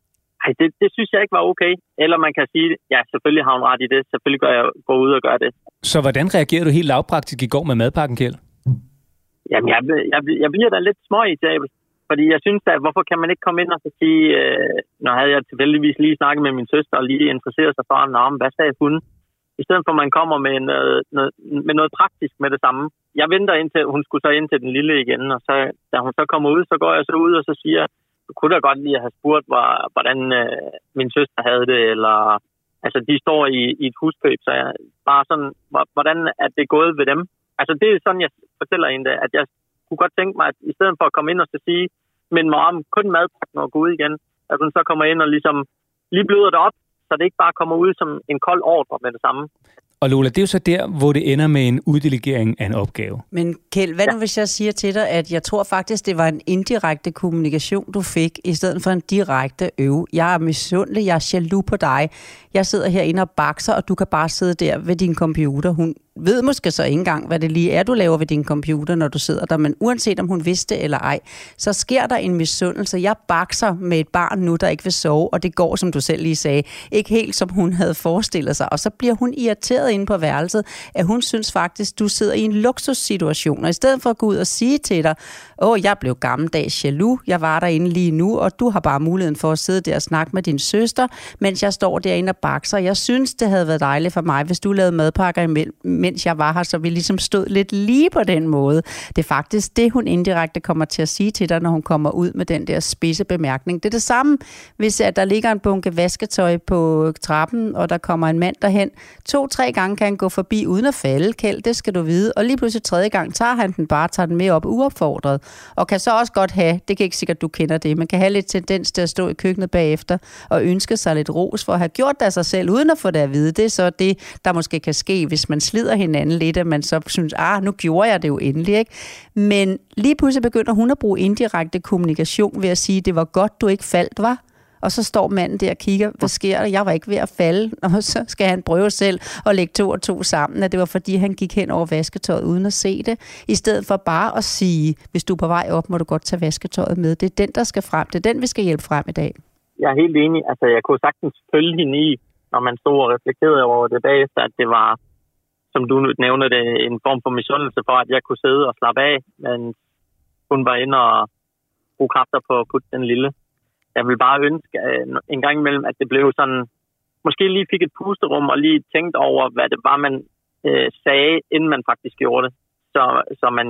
ej, det, det synes jeg ikke var okay. Eller man kan sige, ja, selvfølgelig har hun ret i det. Selvfølgelig gør jeg gå ud og gøre det. Så hvordan reagerer du helt lavpraktisk i går med madpakken, Kjeld? Jamen, jeg, jeg, jeg bliver da lidt små i tabel. Fordi jeg synes da, hvorfor kan man ikke komme ind og så sige, øh, når havde jeg tilfældigvis lige snakket med min søster og lige interesseret sig for, men hvad sagde hun? I stedet for, at man kommer med noget, noget, med noget praktisk med det samme. Jeg venter indtil, hun skulle så ind til den lille igen, og så, da hun så kommer ud, så går jeg så ud og så siger, kunne da godt lige have spurgt, var, hvordan øh, min søster havde det, eller altså de står i, i et huskøb, så jeg bare sådan, hvordan er det gået ved dem? Altså det er sådan, jeg fortæller hende, at jeg kunne godt tænke mig, at i stedet for at komme ind og så sige, men mor, om kun madpakken og gå ud igen, at hun så kommer ind og ligesom lige bløder det op, så det ikke bare kommer ud som en kold ordre med det samme. Og Lola, det er jo så der, hvor det ender med en uddelegering af en opgave. Men Kjeld, hvad nu hvis jeg siger til dig, at jeg tror faktisk, det var en indirekte kommunikation, du fik, i stedet for en direkte øve. Jeg er misundelig, jeg er jaloux på dig. Jeg sidder herinde og bakser, og du kan bare sidde der ved din computer. Hun ved måske så ikke engang, hvad det lige er, du laver ved din computer, når du sidder der, men uanset om hun vidste eller ej, så sker der en misundelse. Jeg bakser med et barn nu, der ikke vil sove, og det går, som du selv lige sagde, ikke helt som hun havde forestillet sig. Og så bliver hun irriteret inde på værelset, at hun synes faktisk, du sidder i en luksussituation. Og i stedet for at gå ud og sige til dig, åh, jeg blev gammeldags jaloux, jeg var derinde lige nu, og du har bare muligheden for at sidde der og snakke med din søster, mens jeg står derinde og bakser. Jeg synes, det havde været dejligt for mig, hvis du lavede madpakker imellem, mens jeg var her, så vi ligesom stod lidt lige på den måde. Det er faktisk det, hun indirekte kommer til at sige til dig, når hun kommer ud med den der spidse bemærkning. Det er det samme, hvis at der ligger en bunke vasketøj på trappen, og der kommer en mand derhen. To-tre gange kan han gå forbi uden at falde, Kjeld, det skal du vide. Og lige pludselig tredje gang tager han den bare, tager den med op uopfordret. Og kan så også godt have, det kan ikke sikkert, du kender det, men kan have lidt tendens til at stå i køkkenet bagefter og ønske sig lidt ros for at have gjort det af sig selv, uden at få det at vide. Det er så det, der måske kan ske, hvis man slider hinanden lidt, at man så synes, ah, nu gjorde jeg det jo endelig, ikke? Men lige pludselig begynder hun at bruge indirekte kommunikation ved at sige, det var godt, du ikke faldt, var. Og så står manden der og kigger, hvad sker der? Jeg var ikke ved at falde. [LAUGHS] Og så skal han prøve selv at lægge to og to sammen, at det var fordi, han gik hen over vasketøjet uden at se det. I stedet for bare at sige, hvis du er på vej op, må du godt tage vasketøjet med. Det er den, der skal frem. Det er den, vi skal hjælpe frem i dag. Jeg er helt enig. Altså, jeg kunne sagtens følge hende i, når man stod og reflekterede over det bagefter, at det var, som du nævner det, en form for misundelse for, at jeg kunne sidde og slappe af, men hun var inde og bruge kræfter på at putte den lille. Jeg vil bare ønske øh, en gang imellem, at det blev sådan, måske lige fik et pusterum og lige tænkt over, hvad det var, man øh, sagde, inden man faktisk gjorde det. Så, så man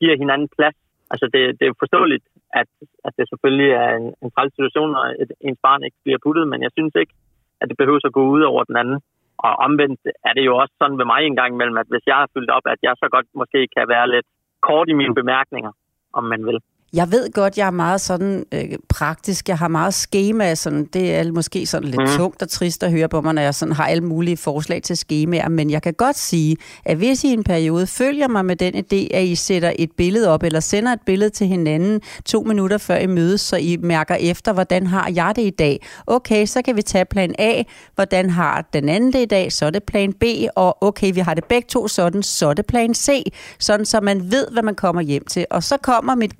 giver hinanden plads. Altså det, det er forståeligt, at, at det selvfølgelig er en, en træls situation, og et, ens barn ikke bliver puttet, men jeg synes ikke, at det behøver at gå ud over den anden. Og omvendt er det jo også sådan ved mig en gang imellem, at hvis jeg har fyldt op, at jeg så godt måske kan være lidt kort i mine bemærkninger, om man vil. Jeg ved godt, jeg er meget sådan øh, praktisk. Jeg har meget schema. Sådan, det er måske sådan lidt mm. tungt og trist at høre på mig, når jeg sådan har alle mulige forslag til skemaer. Men jeg kan godt sige, at hvis I en periode følger mig med den idé, at I sætter et billede op, eller sender et billede til hinanden to minutter før I mødes, så I mærker efter, hvordan har jeg det i dag. Okay, så kan vi tage plan A. Hvordan har den anden det i dag? Så er det plan B. Og okay, vi har det begge to sådan, så er det plan C. Sådan, så man ved, hvad man kommer hjem til. Og så kommer mit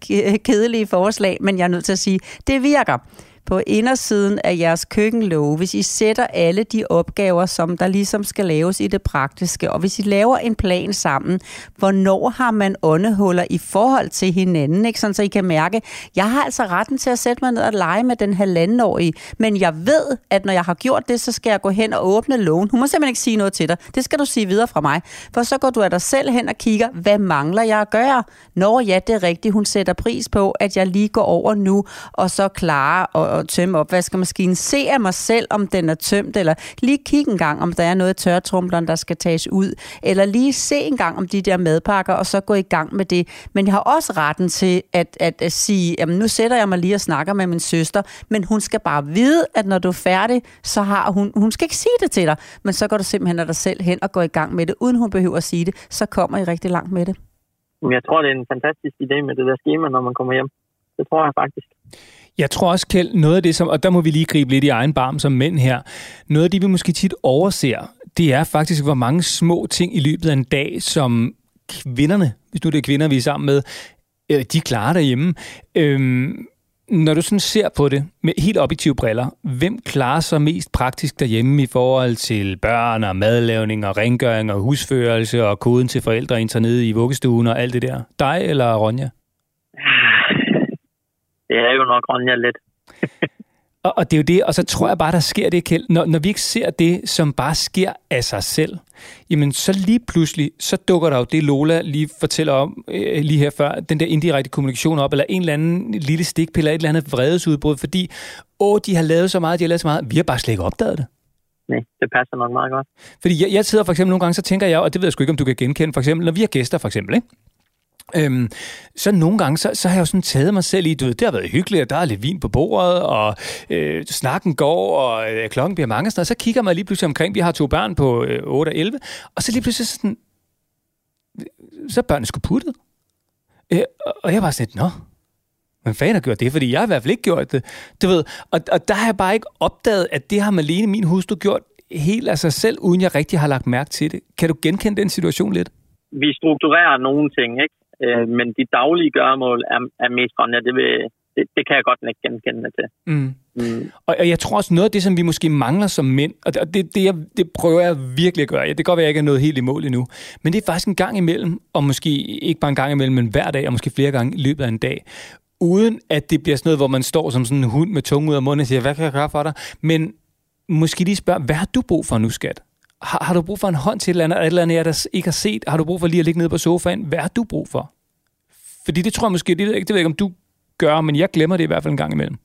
kedelige forslag, men jeg er nødt til at sige, det virker på indersiden af jeres køkkenlåge, hvis I sætter alle de opgaver, som der ligesom skal laves i det praktiske, og hvis I laver en plan sammen, hvornår har man åndehuller i forhold til hinanden, ikke? Sådan, så I kan mærke, jeg har altså retten til at sætte mig ned og lege med den halvandenårige, men jeg ved, at når jeg har gjort det, så skal jeg gå hen og åbne lågen. Hun må simpelthen ikke sige noget til dig. Det skal du sige videre fra mig. For så går du af dig selv hen og kigger, hvad mangler jeg at gøre? Når ja, det er rigtigt, hun sætter pris på, at jeg lige går over nu, og så klarer og, at tømme opvaskemaskinen. Se af mig selv, om den er tømt, eller lige kigge en gang, om der er noget i tørretrumleren, der skal tages ud, eller lige se en gang om de der madpakker, og så gå i gang med det. Men jeg har også retten til at, at, at sige, jamen nu sætter jeg mig lige og snakker med min søster, men hun skal bare vide, at når du er færdig, så har hun, hun skal ikke sige det til dig, men så går du simpelthen af dig selv hen og går i gang med det, uden hun behøver at sige det, så kommer I rigtig langt med det. Men jeg tror, det er en fantastisk idé med det der schema, når man kommer hjem. Det tror jeg faktisk. Jeg tror også, Kjeld, noget af det, som, og der må vi lige gribe lidt i egen barm som mænd her, noget af det, vi måske tit overser, det er faktisk, hvor mange små ting i løbet af en dag, som kvinderne, hvis nu det er kvinder, vi er sammen med, øh, de klarer derhjemme. Øhm, når du sådan ser på det med helt objektive briller, hvem klarer sig mest praktisk derhjemme i forhold til børn og madlavning og rengøring og husførelse og koden til forældre nede i vuggestuen og alt det der? Dig eller Ronja? Det er jo nok Ronja lidt. [LAUGHS] Og, og det er jo det, og så tror jeg bare, der sker det, Kjeld. Når, når vi ikke ser det, som bare sker af sig selv, jamen så lige pludselig, så dukker der jo det, Lola lige fortæller om øh, lige her før, den der indirekte kommunikation op, eller en eller anden lille stikpille, et eller andet vredesudbrud, fordi, åh, de har lavet så meget, de har lavet så meget, vi har bare slet ikke opdaget det. Nej, det passer nok meget godt. Fordi jeg, jeg sidder for eksempel nogle gange, så tænker jeg, og det ved jeg sgu ikke, om du kan genkende, for eksempel, når vi har gæster, for eksempel, ikke? Øhm, så nogle gange, så, så har jeg jo sådan taget mig selv i, du ved, det har været hyggeligt, og der er lidt vin på bordet, og øh, snakken går, og øh, klokken bliver mange, og så kigger man lige pludselig omkring, vi har to børn på øh, 8 og 11, og så lige pludselig sådan, så er børnene sgu puttet. Øh, og jeg var sådan lidt, nå, men fanden har gjort det? Fordi jeg har i hvert fald ikke gjort det. Du ved, og, og der har jeg bare ikke opdaget, at det har Malene, min hustru, gjort helt af sig selv, uden jeg rigtig har lagt mærke til det. Kan du genkende den situation lidt? Vi strukturerer nogle ting, ikke? Øh, men de daglige gøremål er, er mest grønne. Det, vil, det, det kan jeg godt ikke genkende til. Mm. Mm. Og, og jeg tror også, noget af det, som vi måske mangler som mænd, og det, det, det, jeg, det prøver jeg virkelig at gøre. Ja, det kan godt være, at jeg ikke er nået helt i mål endnu. Men det er faktisk en gang imellem, og måske ikke bare en gang imellem, men hver dag, og måske flere gange i løbet af en dag, uden at det bliver sådan noget, hvor man står som sådan en hund med tunge ud af munden og siger, hvad kan jeg gøre for dig? Men måske lige spørge, hvad har du brug for nu, skat? Har, har du brug for en hånd til et eller andet, et eller andet, jeg der ikke har set? Har du brug for lige at ligge nede på sofaen? Hvad har du brug for? Fordi det tror jeg måske, det ved ikke, det ved jeg ikke, om du gør, men jeg glemmer det i hvert fald en gang imellem.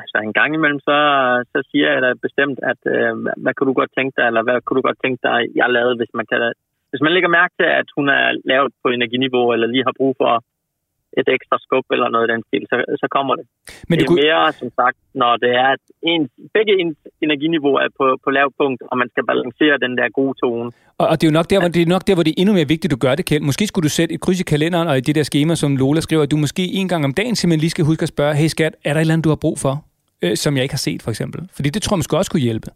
Altså en gang imellem, så, så siger jeg da bestemt, at øh, hvad- hvad kunne du godt tænke dig, eller hvad kunne du godt tænke dig, jeg lavede, hvis man kan... Hvis man lægger mærke til, at hun er lavet på energiniveau, eller lige har brug for et ekstra skub eller noget i den stil, så, så kommer det. Men det det er kunne, mere, som sagt, når det er, at en, begge ens energiniveau er på, på lav punkt, og man skal balancere den der gode tone. og, og det er jo nok der, hvor det er nok der, hvor det er endnu mere vigtigt, at du gør det, Kjeld. Måske skulle du sætte et kryds i kalenderen, og i det der schema, som Lola skriver, at du måske en gang om dagen simpelthen lige skal huske at spørge, hey skat, er der et eller andet, du har brug for, øh, som jeg ikke har set, for eksempel? Fordi det tror jeg måske også kunne hjælpe.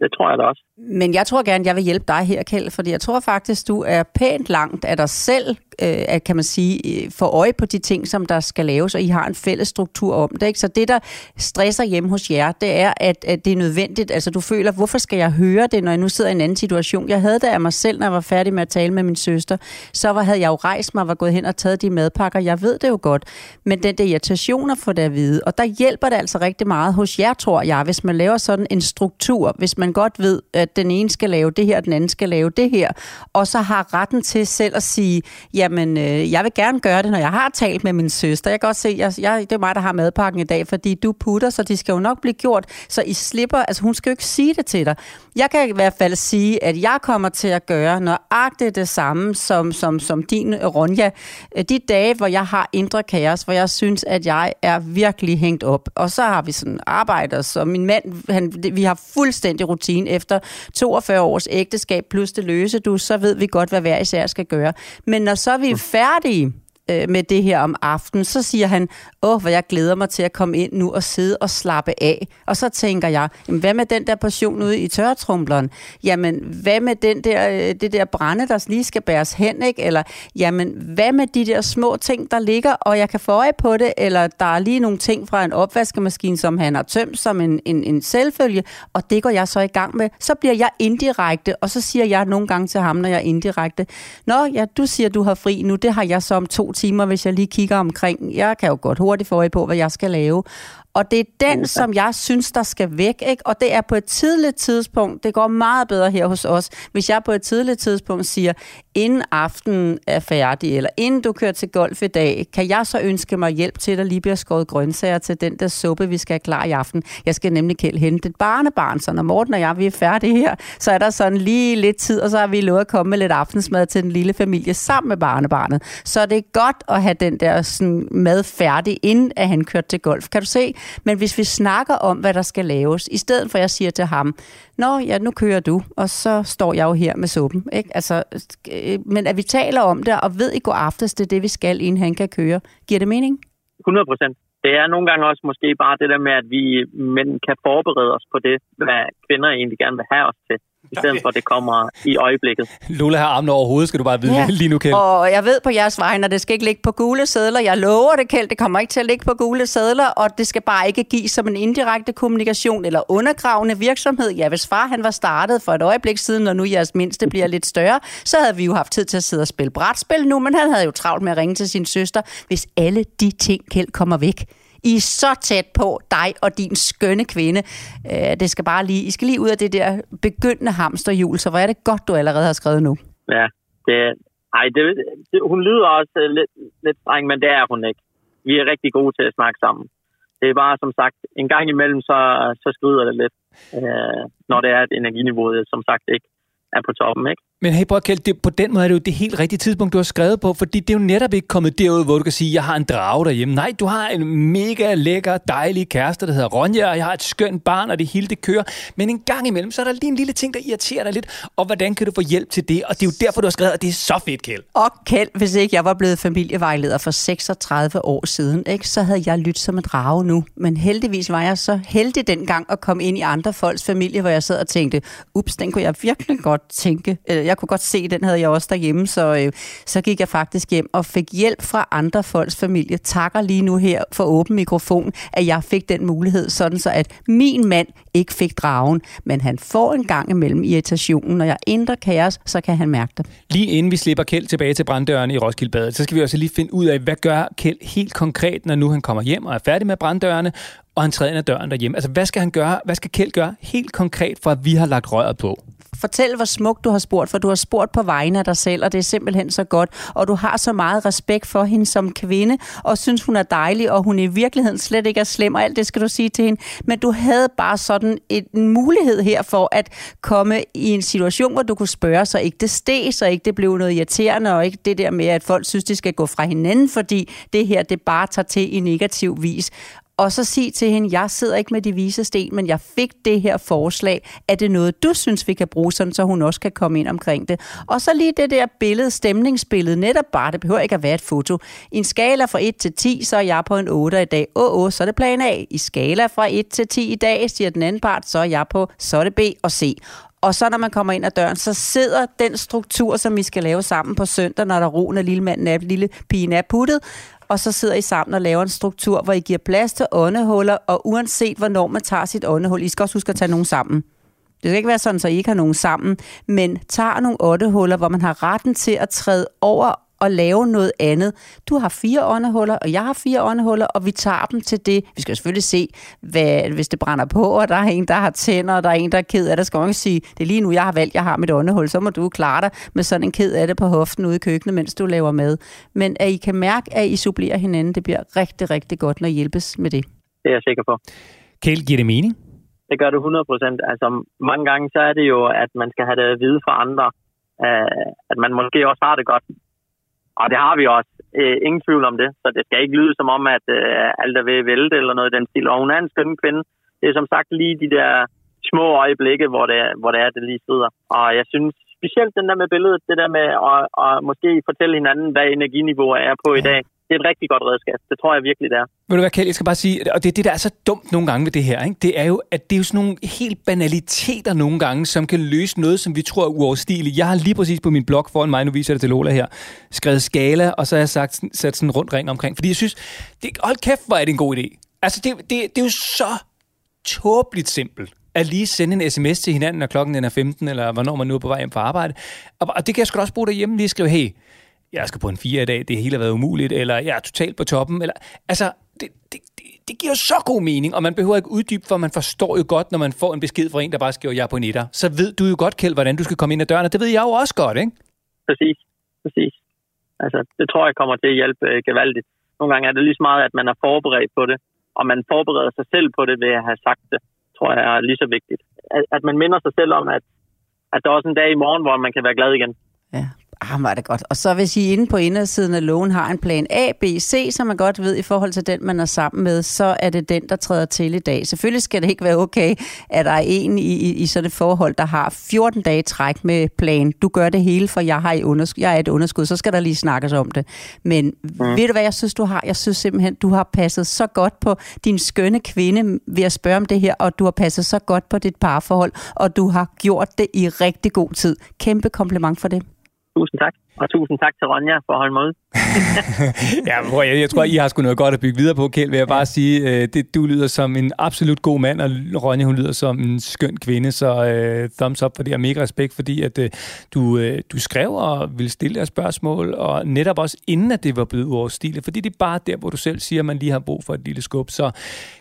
Det tror jeg da også. Men jeg tror gerne, jeg vil hjælpe dig her, Kjeld, fordi jeg tror faktisk, du er pænt langt af dig selv, øh, at, kan man sige, øh, for øje på de ting, som der skal laves, og I har en fælles struktur om det. Ikke? Så det, der stresser hjemme hos jer, det er, at, at det er nødvendigt. Altså du føler, hvorfor skal jeg høre det, når jeg nu sidder i en anden situation? Jeg havde det af mig selv, når jeg var færdig med at tale med min søster. Så var, havde jeg jo rejst mig var gået hen og taget de madpakker. Jeg ved det jo godt. Men den der irritation at få det at vide, og der hjælper det altså rigtig meget hos jer, tror jeg, hvis man laver sådan en struktur, hvis man godt ved, at den ene skal lave det her, den anden skal lave det her, og så har retten til selv at sige, jamen, øh, jeg vil gerne gøre det, når jeg har talt med min søster. Jeg kan godt se, jeg, jeg, det er mig, der har madpakken i dag, fordi du putter, så de skal jo nok blive gjort, så I slipper, altså hun skal jo ikke sige det til dig. Jeg kan i hvert fald sige, at jeg kommer til at gøre nøjagtigt det samme som, som, som din øh, Ronja. Øh, de dage, hvor jeg har indre kaos, hvor jeg synes, at jeg er virkelig hængt op. Og så har vi sådan arbejder, så min mand, han, vi har fuldstændig rutine efter 42 års ægteskab plus det løse du, så ved vi godt, hvad hver især skal gøre. Men når så vi er færdige, øh, med det her om aftenen, så siger han, åh, hvor jeg glæder mig til at komme ind nu og sidde og slappe af. Og så tænker jeg, jamen, hvad med den der portion ude i tørretrumbleren? Jamen, hvad med den der, øh, det der brænde, der lige skal bæres hen, ikke? Eller, jamen, hvad med de der små ting, der ligger, og jeg kan få øje på det, eller der er lige nogle ting fra en opvaskemaskine, som han har tømt som en, en, en selvfølge, og det går jeg så i gang med. Så bliver jeg indirekte, og så siger jeg nogle gange til ham, når jeg er indirekte, Nå, ja, du siger, du har fri nu, det har jeg så om to timer, hvis jeg lige kigger omkring. Jeg kan jo godt hurtigt få øje på, hvad jeg skal lave. Og det er den, som jeg synes, der skal væk, ikke? Og det er på et tidligt tidspunkt, det går meget bedre her hos os, hvis jeg på et tidligt tidspunkt siger, inden aftenen er færdig, eller inden du kører til golf i dag, kan jeg så ønske mig hjælp til, at der lige bliver skåret grøntsager til den der suppe, vi skal have klar i aften. Jeg skal nemlig kæld hente et barnebarn, så når Morten og jeg vi er færdige her, så er der sådan lige lidt tid, og så har vi lovet at komme med lidt aftensmad til den lille familie sammen med barnebarnet. Så det er godt at have den der sådan, mad færdig, inden at han kører til golf. Kan du se? Men hvis vi snakker om, hvad der skal laves, i stedet for at jeg siger til ham, Nå, ja, nu kører du, og så står jeg jo her med suppen. Ikke? Altså, øh, men at vi taler om det, og ved i går aftes, det er det, vi skal, inden han kan køre. Giver det mening? 100 procent. Det er nogle gange også måske bare det der med, at vi mænd kan forberede os på det, hvad kvinder egentlig gerne vil have os til, i stedet for at det kommer i øjeblikket. Lola har armen over hovedet, skal du bare vide Ja. lige nu, Kjeld. Og jeg ved på jeres vegne, at det skal ikke ligge på gule sædler. Jeg lover det, Kjeld, det kommer ikke til at ligge på gule sædler, og det skal bare ikke gives som en indirekte kommunikation eller undergravende virksomhed. Ja, hvis far han var startet for et øjeblik siden, og nu jeres mindste bliver lidt større, så havde vi jo haft tid til at sidde og spille brætspil nu, men han havde jo travlt med at ringe til sin søster, hvis alle de ting, Kjeld, kommer væk. I er så tæt på dig og din skønne kvinde. Øh, det skal bare lige, I skal lige ud af det der begyndende hamsterhjul, så hvor er det godt, du allerede har skrevet nu. Ja, det, ej, det, det, hun lyder også øh, lidt, lidt streng, men det er hun ikke. Vi er rigtig gode til at snakke sammen. Det er bare, som sagt, en gang imellem, så, så skrider det lidt, øh, når det er, at energiniveauet, som sagt, ikke er på toppen, ikke? Men hey, prøv at kalde det, på den måde er det jo det helt rigtige tidspunkt, du har skrevet på, fordi det er jo netop ikke kommet derud, hvor du kan sige, jeg har en drage derhjemme. Nej, du har en mega lækker, dejlig kæreste, der hedder Ronja, og jeg har et skønt barn, og det hele det kører. Men en gang imellem, så er der lige en lille ting, der irriterer dig lidt, og hvordan kan du få hjælp til det? Og det er jo derfor, du har skrevet, at det er så fedt, Kjeld. Og Kjeld, hvis ikke jeg var blevet familievejleder for 36 år siden, ikke, så havde jeg lyttet som en drage nu. Men heldigvis var jeg så heldig dengang at komme ind i andre folks familie, hvor jeg sad og tænkte, ups, den kunne jeg virkelig godt tænke. Øh, Øh, jeg kunne godt se, den havde jeg også derhjemme, så, øh, så gik jeg faktisk hjem og fik hjælp fra andre folks familie. Takker lige nu her for åben mikrofon, at jeg fik den mulighed, sådan så at min mand ikke fik dragen, men han får en gang imellem irritationen. Når jeg ændrer kaos, så kan han mærke det. Lige inden vi slipper Kjeld tilbage til branddøren i Roskildebadet, så skal vi også lige finde ud af, hvad gør Kjeld helt konkret, når nu han kommer hjem og er færdig med branddørene, og han træder ind ad døren derhjemme. Altså, hvad skal han gøre? Hvad skal Kjeld gøre helt konkret, for at vi har lagt røret på? Fortæl, hvor smukt du har spurgt, for du har spurgt på vegne af dig selv, og det er simpelthen så godt. Og du har så meget respekt for hende som kvinde, og synes, hun er dejlig, og hun i virkeligheden slet ikke er slem, og alt det skal du sige til hende. Men du havde bare sådan en mulighed her for at komme i en situation, hvor du kunne spørge, så ikke det steg, så ikke det blev noget irriterende, og ikke det der med, at folk synes, de skal gå fra hinanden, fordi det her, det bare tager til i negativ vis og så sig til hende, jeg sidder ikke med de vise sten, men jeg fik det her forslag. Er det noget, du synes, vi kan bruge, sådan, så hun også kan komme ind omkring det? Og så lige det der billede, stemningsbillede, netop bare, det behøver ikke at være et foto. I en skala fra 1 til 10, så er jeg på en 8 i dag. Åh, åh, så er det plan A. I skala fra 1 til 10 i dag, siger den anden part, så er jeg på, så er det B og C. Og så når man kommer ind ad døren, så sidder den struktur, som vi skal lave sammen på søndag, når der roen af lille manden er, lille pigen er puttet, og så sidder I sammen og laver en struktur, hvor I giver plads til åndehuller, og uanset hvornår man tager sit åndehul, I skal også huske at tage nogen sammen. Det skal ikke være sådan, så I ikke har nogen sammen, men tager nogle åndehuller, hvor man har retten til at træde over og lave noget andet. Du har fire åndehuller, og jeg har fire åndehuller, og vi tager dem til det. Vi skal selvfølgelig se, hvad, hvis det brænder på, og der er en, der har tænder, og der er en, der er ked af det. skal man ikke sige, det er lige nu, jeg har valgt, jeg har mit åndehul, så må du klare dig med sådan en ked af det på hoften ude i køkkenet, mens du laver mad. Men at I kan mærke, at I supplerer hinanden, det bliver rigtig, rigtig godt, når I hjælpes med det. Det er jeg sikker på. Kjeld, giver det mening? Det gør det 100 procent. Altså, mange gange så er det jo, at man skal have det at vide fra andre, øh, at man måske også har det godt. Og det har vi også. Øh, ingen tvivl om det. Så det skal ikke lyde som om, at øh, alt er ved at vælte eller noget i den stil. Og hun er en skøn kvinde. Det er som sagt lige de der små øjeblikke, hvor det, hvor det er, det lige sidder. Og jeg synes specielt den der med billedet, det der med at, at måske fortælle hinanden, hvad energiniveauet er på i dag. Det er et rigtig godt redskab. Det tror jeg virkelig, det er. Vil du være Kjeld, jeg skal bare sige, og det er det, der er så dumt nogle gange ved det her, ikke? det er jo, at det er jo sådan nogle helt banaliteter nogle gange, som kan løse noget, som vi tror er uoverstigeligt. Jeg har lige præcis på min blog foran mig, nu viser jeg det til Lola her, skrevet skala, og så har jeg sagt, sat sådan en rundt ring omkring, fordi jeg synes, det, hold kæft, hvor er det en god idé. Altså, det, det, det er jo så tåbeligt simpelt at lige sende en sms til hinanden, når klokken er 15, eller hvornår man nu er på vej hjem fra arbejde. Og, og det kan jeg sgu da også bruge derhjemme, lige skrive, hey, jeg skal på en fire i dag, det hele har været umuligt, eller jeg er totalt på toppen. Eller, altså, det, det, det, det giver så god mening, og man behøver ikke uddybe, for man forstår jo godt, når man får en besked fra en, der bare skriver, jeg er på en etter. Så ved du jo godt, Kjeld, hvordan du skal komme ind ad døren, og det ved jeg jo også godt, ikke? Præcis. Præcis. Altså, det tror jeg kommer til at hjælpe øh, gevaldigt. Nogle gange er det lige så meget, at man er forberedt på det, og man forbereder sig selv på det ved at have sagt det, tror jeg er lige så vigtigt. At, at man minder sig selv om, at, at der er også en dag i morgen, hvor man kan være glad igen. Ja, Ah, var det godt. Og så hvis I inde på indersiden af loven har en plan A, B, C, som man godt ved i forhold til den, man er sammen med, så er det den, der træder til i dag. Selvfølgelig skal det ikke være okay, at der er en i, i, i sådan et forhold, der har 14 dage træk med plan. Du gør det hele, for jeg, har i underskud, jeg er et underskud, så skal der lige snakkes om det. Men mm. ved du, hvad jeg synes, du har? Jeg synes simpelthen, du har passet så godt på din skønne kvinde ved at spørge om det her, og du har passet så godt på dit parforhold, og du har gjort det i rigtig god tid. Kæmpe kompliment for det. Tusind tak. Og tusind tak til Ronja for at holde mod. [LAUGHS] ja, prøv, jeg, jeg tror, I har sgu noget godt at bygge videre på, Kjeld, vil jeg bare sige. Øh, det, du lyder som en absolut god mand, og Ronja, hun lyder som en skøn kvinde, så øh, thumbs up for det, og mega respekt, fordi at øh, du, øh, du skrev og ville stille jer spørgsmål, og netop også inden, at det var blevet uoverstigeligt, fordi det er bare der, hvor du selv siger, at man lige har brug for et lille skub. Så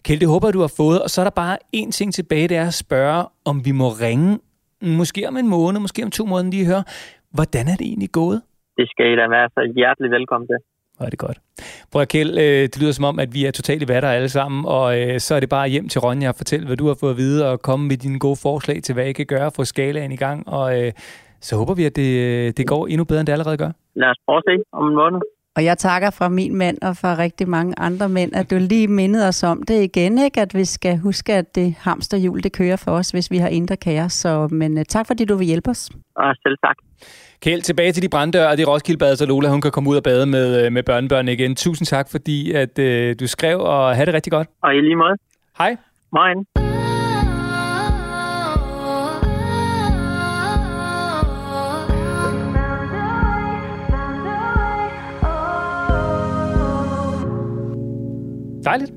Kjeld, det håber du har fået, og så er der bare én ting tilbage, det er at spørge, om vi må ringe, måske om en måned, måske om to måneder, lige høre, hvordan er det egentlig gået? Det skal I da være så hjertelig velkommen til. Hvor er det godt. Prøv at Kjeld, øh, det lyder som om, at vi er totalt i vatter alle sammen, og øh, så er det bare hjem til Ronja og fortælle, hvad du har fået at vide, og komme med dine gode forslag til, hvad I kan gøre, få skalaen i gang, og øh, så håber vi, at det, det går endnu bedre, end det allerede gør. Lad os prøve at se om en måned. Og jeg takker fra min mand og fra rigtig mange andre mænd, at du lige mindede os om det igen, ikke? at vi skal huske, at det hamsterhjul, det kører for os, hvis vi har indre kære. Så, men tak, fordi du vil hjælpe os. Og selv tak. Kjeld, tilbage til de branddøre og det Roskildebad, så Lola hun kan komme ud og bade med, øh, med børnebørn igen. Tusind tak, fordi at, øh, du skrev, og have det rigtig godt. Og i lige måde. Hej. Moin. Dejligt.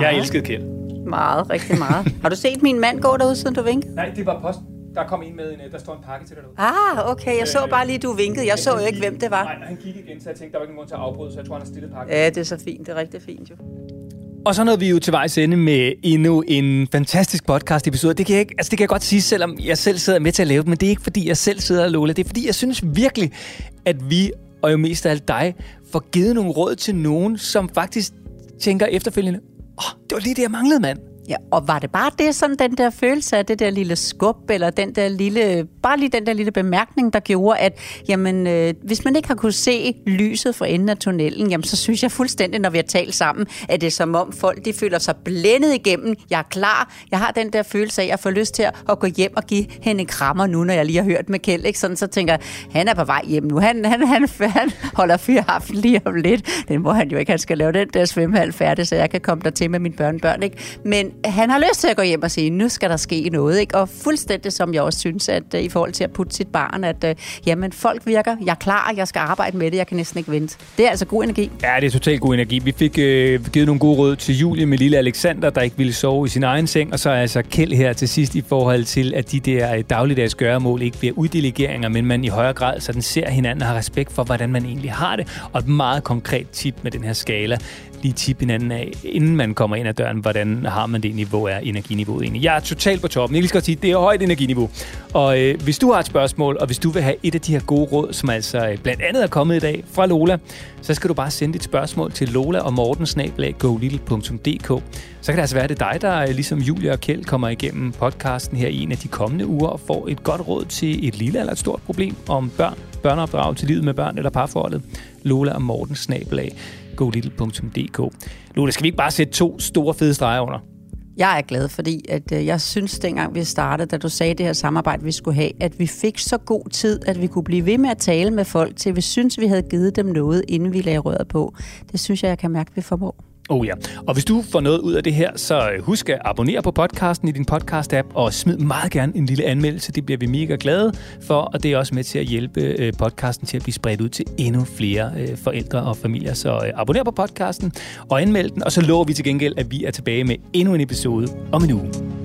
Jeg elskede Kjeld. Meget, rigtig meget. har du set min mand gå derude, siden du vinkede? Nej, det var posten. Der kom en med en, der står en pakke til dig derude. Ah, okay. Jeg så bare lige, du vinkede. Jeg så jo ikke, hvem det var. Nej, han kiggede igen, så jeg tænkte, der var ikke nogen grund til at afbryde, så jeg tror, han har stillet pakken. Ja, det er så fint. Det er rigtig fint jo. Og så nåede vi jo til vejs ende med endnu en fantastisk podcast-episode. Det kan, jeg ikke, altså det kan jeg godt sige, selvom jeg selv sidder med til at lave det, men det er ikke, fordi jeg selv sidder og Lola. Det er, fordi jeg synes virkelig, at vi, og jo mest af alt dig, får givet nogle råd til nogen, som faktisk tænker efterfølgende, åh, oh, det var lige det, jeg manglede, mand. Ja, og var det bare det, sådan den der følelse af det der lille skub, eller den der lille, bare lige den der lille bemærkning, der gjorde, at jamen, øh, hvis man ikke har kunne se lyset for enden af tunnelen, jamen, så synes jeg fuldstændig, når vi har talt sammen, at det er som om folk, de føler sig blændet igennem. Jeg er klar. Jeg har den der følelse af, at jeg får lyst til at gå hjem og give hende en krammer nu, når jeg lige har hørt med Kjeld. Ikke? Sådan, så tænker jeg, han er på vej hjem nu. Han, han, han, han holder fyraften lige om lidt. Den må han jo ikke. Han skal lave den der svømmehal færdig, så jeg kan komme der til med mine børnebørn. Ikke? Men han har lyst til at gå hjem og sige, nu skal der ske noget. Ikke? Og fuldstændig som jeg også synes, at uh, i forhold til at putte sit barn, at uh, jamen, folk virker, jeg er klar, jeg skal arbejde med det, jeg kan næsten ikke vente. Det er altså god energi. Ja, det er totalt god energi. Vi fik øh, givet nogle gode råd til Julie med lille Alexander, der ikke ville sove i sin egen seng, og så er altså Kjeld her til sidst i forhold til, at de der øh, dagligdags gøremål ikke bliver uddelegeringer, men man i højere grad sådan ser hinanden og har respekt for, hvordan man egentlig har det. Og et meget konkret tip med den her skala, lige tip hinanden af, inden man kommer ind ad døren, hvordan har man det niveau, er energiniveauet egentlig. Jeg er totalt på toppen. Jeg skal sige, det er højt energiniveau. Og øh, hvis du har et spørgsmål, og hvis du vil have et af de her gode råd, som altså øh, blandt andet er kommet i dag fra Lola, så skal du bare sende dit spørgsmål til Lola og Morten Så kan det altså være, at det er dig, der øh, ligesom Julia og Kjeld kommer igennem podcasten her i en af de kommende uger og får et godt råd til et lille eller et stort problem om børn, børneopdrag til livet med børn eller parforholdet. Lola og Morten snabelag golittle.dk. Lola, skal vi ikke bare sætte to store fede streger under? Jeg er glad, fordi at, øh, jeg synes, dengang vi startede, da du sagde det her samarbejde, vi skulle have, at vi fik så god tid, at vi kunne blive ved med at tale med folk, til vi synes, vi havde givet dem noget, inden vi lagde røret på. Det synes jeg, jeg kan mærke, vi formår. Oh ja. Og hvis du får noget ud af det her, så øh, husk at abonnere på podcasten i din podcast-app, og smid meget gerne en lille anmeldelse. Det bliver vi mega glade for, og det er også med til at hjælpe øh, podcasten til at blive spredt ud til endnu flere øh, forældre og familier. Så abonner på podcasten og anmeld den, og så lover vi til gengæld, at vi er tilbage med endnu en episode om en uge.